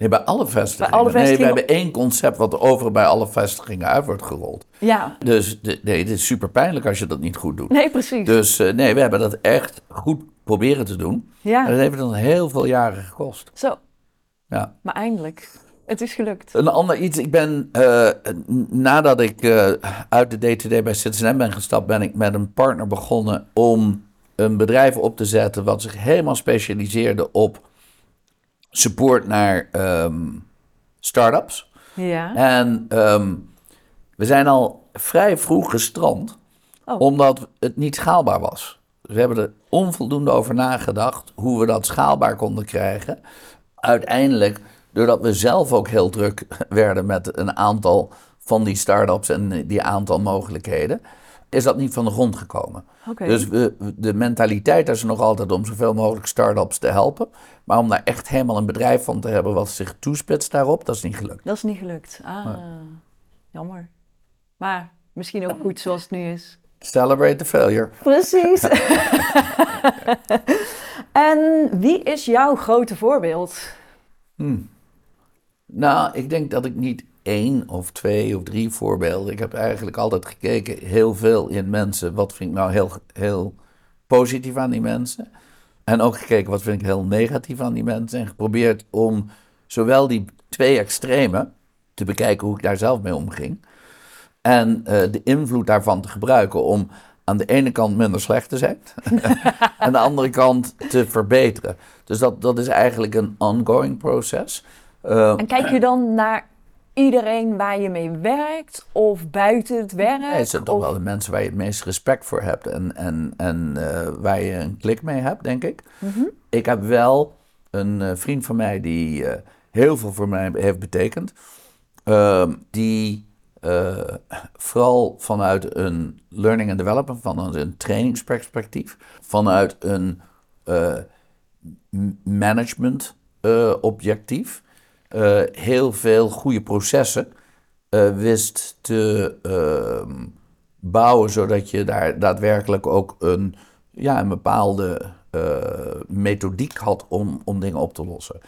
[SPEAKER 1] Nee, bij alle vestigingen. Bij alle vestigingen? Nee, we hebben één concept wat er over bij alle vestigingen uit wordt gerold.
[SPEAKER 2] Ja.
[SPEAKER 1] Dus de, nee, het is super pijnlijk als je dat niet goed doet.
[SPEAKER 2] Nee, precies.
[SPEAKER 1] Dus uh, nee, we hebben dat echt goed proberen te doen.
[SPEAKER 2] Ja.
[SPEAKER 1] En dat heeft ons heel veel jaren gekost.
[SPEAKER 2] Zo.
[SPEAKER 1] Ja.
[SPEAKER 2] Maar eindelijk. Het is gelukt.
[SPEAKER 1] Een ander iets, ik ben, uh, nadat ik uh, uit de DTD bij Citizen ben gestapt, ben ik met een partner begonnen om een bedrijf op te zetten wat zich helemaal specialiseerde op support naar um, start-ups.
[SPEAKER 2] Ja.
[SPEAKER 1] En um, we zijn al vrij vroeg gestrand, oh. omdat het niet schaalbaar was. we hebben er onvoldoende over nagedacht hoe we dat schaalbaar konden krijgen. Uiteindelijk, doordat we zelf ook heel druk werden met een aantal van die start-ups en die aantal mogelijkheden, is dat niet van de grond gekomen. Dus we, de mentaliteit is er nog altijd om zoveel mogelijk start-ups te helpen. Maar om daar echt helemaal een bedrijf van te hebben wat zich toespitst daarop, dat is niet gelukt.
[SPEAKER 2] Dat is niet gelukt. Ah, jammer. Maar misschien ook goed zoals het nu is.
[SPEAKER 1] Celebrate the failure.
[SPEAKER 2] Precies. en wie is jouw grote voorbeeld?
[SPEAKER 1] Nou, ik denk dat ik niet één of twee of drie voorbeelden. Ik heb eigenlijk altijd gekeken heel veel in mensen. Wat vind ik nou heel, heel positief aan die mensen? En ook gekeken wat vind ik heel negatief aan die mensen. En geprobeerd om zowel die twee extremen te bekijken hoe ik daar zelf mee omging. En eh, de invloed daarvan te gebruiken om aan de ene kant minder slecht te zijn. en aan de andere kant te verbeteren. Dus dat, dat is eigenlijk een ongoing proces. Eh,
[SPEAKER 2] En kijk je dan naar iedereen waar je mee werkt of buiten het werk?
[SPEAKER 1] Nee, het zijn toch
[SPEAKER 2] of-
[SPEAKER 1] wel de mensen waar je het meest respect voor hebt en, en, en eh, waar je een klik mee hebt, denk ik.
[SPEAKER 2] Mhm.
[SPEAKER 1] Ik heb wel een eh, vriend van mij die eh, heel veel voor mij heeft betekend. Ehm, die vooral vanuit een learning and development, vanuit een trainingsperspectief, vanuit een management objectief, eh, heel veel goede processen eh, wist te ehm, bouwen, zodat je daar daadwerkelijk ook een, ja, een bepaalde eh, methodiek had om, om dingen op te lossen.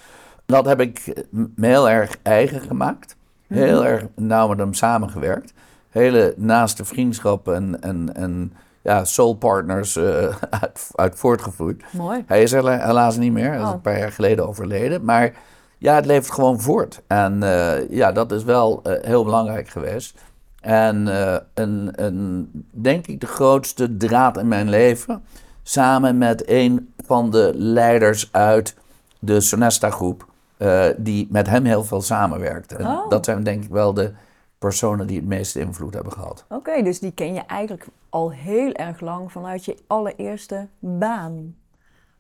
[SPEAKER 1] Dat heb ik me heel erg eigen gemaakt. Heel erg nauw met hem samengewerkt. Hele naaste vriendschappen en, en, en ja, soul partners eh, uit, uit voortgevloeid.
[SPEAKER 2] Mooi.
[SPEAKER 1] Hij is er helaas niet meer. Hij is
[SPEAKER 2] Oh.
[SPEAKER 1] een paar jaar geleden overleden. Maar ja, het leeft gewoon voort. En eh, ja, dat is wel eh, heel belangrijk geweest. En eh, een, een, denk ik de grootste draad in mijn leven. Samen met een van de leiders uit de Sonesta groep. eh, die met hem heel veel samenwerkte. En
[SPEAKER 2] Oh.
[SPEAKER 1] Dat zijn denk ik wel de personen die het meeste invloed hebben gehad.
[SPEAKER 2] Oké, dus die ken je eigenlijk al heel erg lang vanuit je allereerste baan.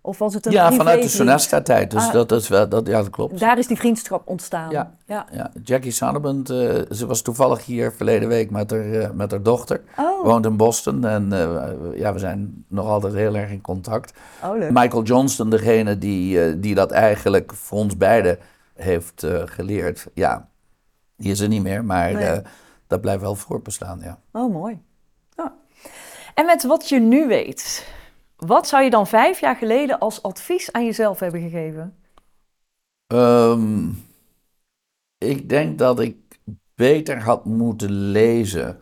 [SPEAKER 2] Of was het een
[SPEAKER 1] Ja, vanuit de? Sonesta-tijd. Dus
[SPEAKER 2] Ah.
[SPEAKER 1] dat is wel, dat, ja, dat klopt.
[SPEAKER 2] Daar is die vriendschap ontstaan.
[SPEAKER 1] Ja.
[SPEAKER 2] ja.
[SPEAKER 1] Ja, Jackie Sonnebend, eh, ze was toevallig hier verleden week met haar, eh, met haar dochter.
[SPEAKER 2] Oh,
[SPEAKER 1] Woont in Boston en eh, ja, we zijn nog altijd heel erg in contact.
[SPEAKER 2] oh leuk.
[SPEAKER 1] Michael Johnston, degene die, die dat eigenlijk voor ons beiden heeft geleerd. Ja, die is er niet meer, maar
[SPEAKER 2] Nee.
[SPEAKER 1] dat blijft wel voortbestaan, ja.
[SPEAKER 2] Oh, mooi. Ja. En met wat je nu weet, wat zou je dan vijf jaar geleden als advies aan jezelf hebben gegeven?
[SPEAKER 1] Ehm, ik denk dat ik beter had moeten lezen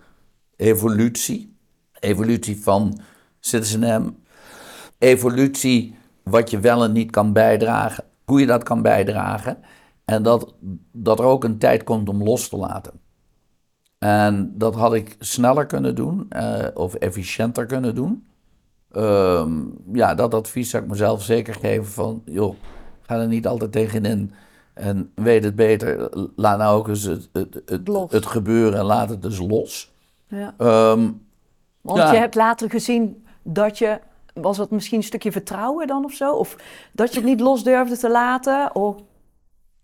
[SPEAKER 1] evolutie. Evolutie van Citizen M. Evolutie, wat je wel en niet kan bijdragen. Hoe je dat kan bijdragen. En dat, dat er ook een tijd komt om los te laten. En dat had ik sneller kunnen doen eh, of efficiënter kunnen doen. Ehm, ja, dat advies zou ik mezelf zeker geven van, joh, ga er niet altijd tegenin. En weet het beter, laat nou ook eens het, het, het,
[SPEAKER 2] Los.
[SPEAKER 1] het gebeuren en laat het dus los.
[SPEAKER 2] Ja.
[SPEAKER 1] Ehm,
[SPEAKER 2] Want
[SPEAKER 1] Ja.
[SPEAKER 2] je hebt later gezien dat je, was dat misschien een stukje vertrouwen dan of zo? Of dat je het niet los durfde te laten? Of,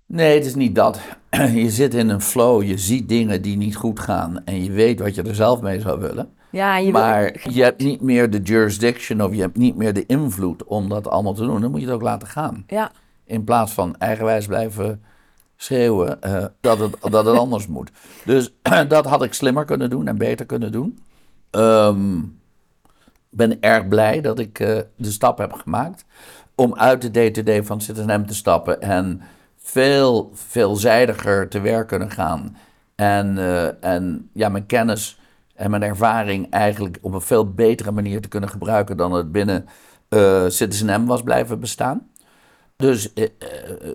[SPEAKER 1] nee, het is niet dat. Je zit in een flow, je ziet dingen die niet goed gaan en je weet wat je er zelf mee zou willen.
[SPEAKER 2] Ja, je wil-
[SPEAKER 1] maar je hebt niet meer de jurisdiction of je hebt niet meer de invloed om dat allemaal te doen. Dan moet je het ook laten gaan.
[SPEAKER 2] ja,
[SPEAKER 1] In plaats van eigenwijs blijven schreeuwen eh, dat, het, dat het anders moet. Dus dat had ik slimmer kunnen doen en beter kunnen doen. Ehm, Ik ben erg blij dat ik eh, de stap heb gemaakt om uit de day-to-day van Citizen te stappen en veel veelzijdiger te werk kunnen gaan. En, eh, en ja, mijn kennis en mijn ervaring eigenlijk op een veel betere manier te kunnen gebruiken dan het binnen eh Citizen M was blijven bestaan. Dus eh, eh,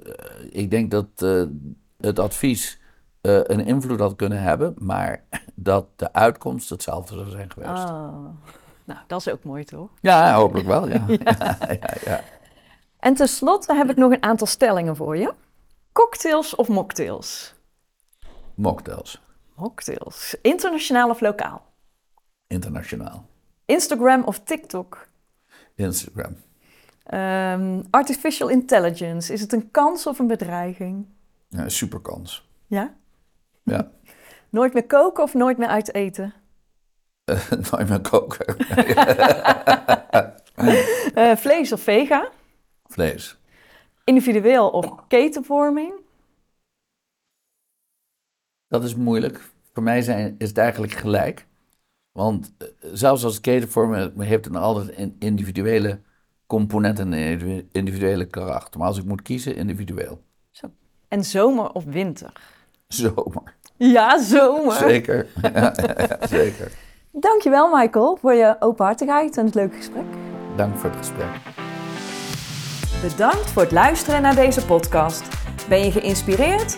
[SPEAKER 1] ik denk dat het advies een invloed had kunnen hebben, maar dat de uitkomst hetzelfde zou zijn geweest.
[SPEAKER 2] Oh. Nou, dat is ook mooi toch?
[SPEAKER 1] Ja, hopelijk wel, ja. ja. ja, ja.
[SPEAKER 2] En tenslotte heb ik nog een aantal stellingen voor je. Cocktails of mocktails?
[SPEAKER 1] Mocktails,
[SPEAKER 2] Mocktails. Internationaal of lokaal?
[SPEAKER 1] internationaal.
[SPEAKER 2] Instagram of TikTok?
[SPEAKER 1] Instagram.
[SPEAKER 2] Ehm, artificial intelligence, is het een kans of een bedreiging?
[SPEAKER 1] Ja, superkans.
[SPEAKER 2] Ja?
[SPEAKER 1] Ja.
[SPEAKER 2] Nooit meer koken of nooit meer uit eten?
[SPEAKER 1] nooit meer koken.
[SPEAKER 2] Eh, vlees of vega?
[SPEAKER 1] Vlees.
[SPEAKER 2] Individueel of ketenvorming?
[SPEAKER 1] Dat is moeilijk. Voor mij zijn, is het eigenlijk gelijk. Want eh, zelfs als ketenvormen heeft het altijd een individuele component en een individuele karakter. Maar als ik moet kiezen, individueel.
[SPEAKER 2] Zo. En zomer of winter?
[SPEAKER 1] Zomer.
[SPEAKER 2] Ja, zomer.
[SPEAKER 1] Zeker. Ja, zeker.
[SPEAKER 2] Dankjewel Michael voor je openhartigheid en het leuke gesprek.
[SPEAKER 1] Dank voor het gesprek.
[SPEAKER 2] Bedankt voor het luisteren naar deze podcast. Ben je geïnspireerd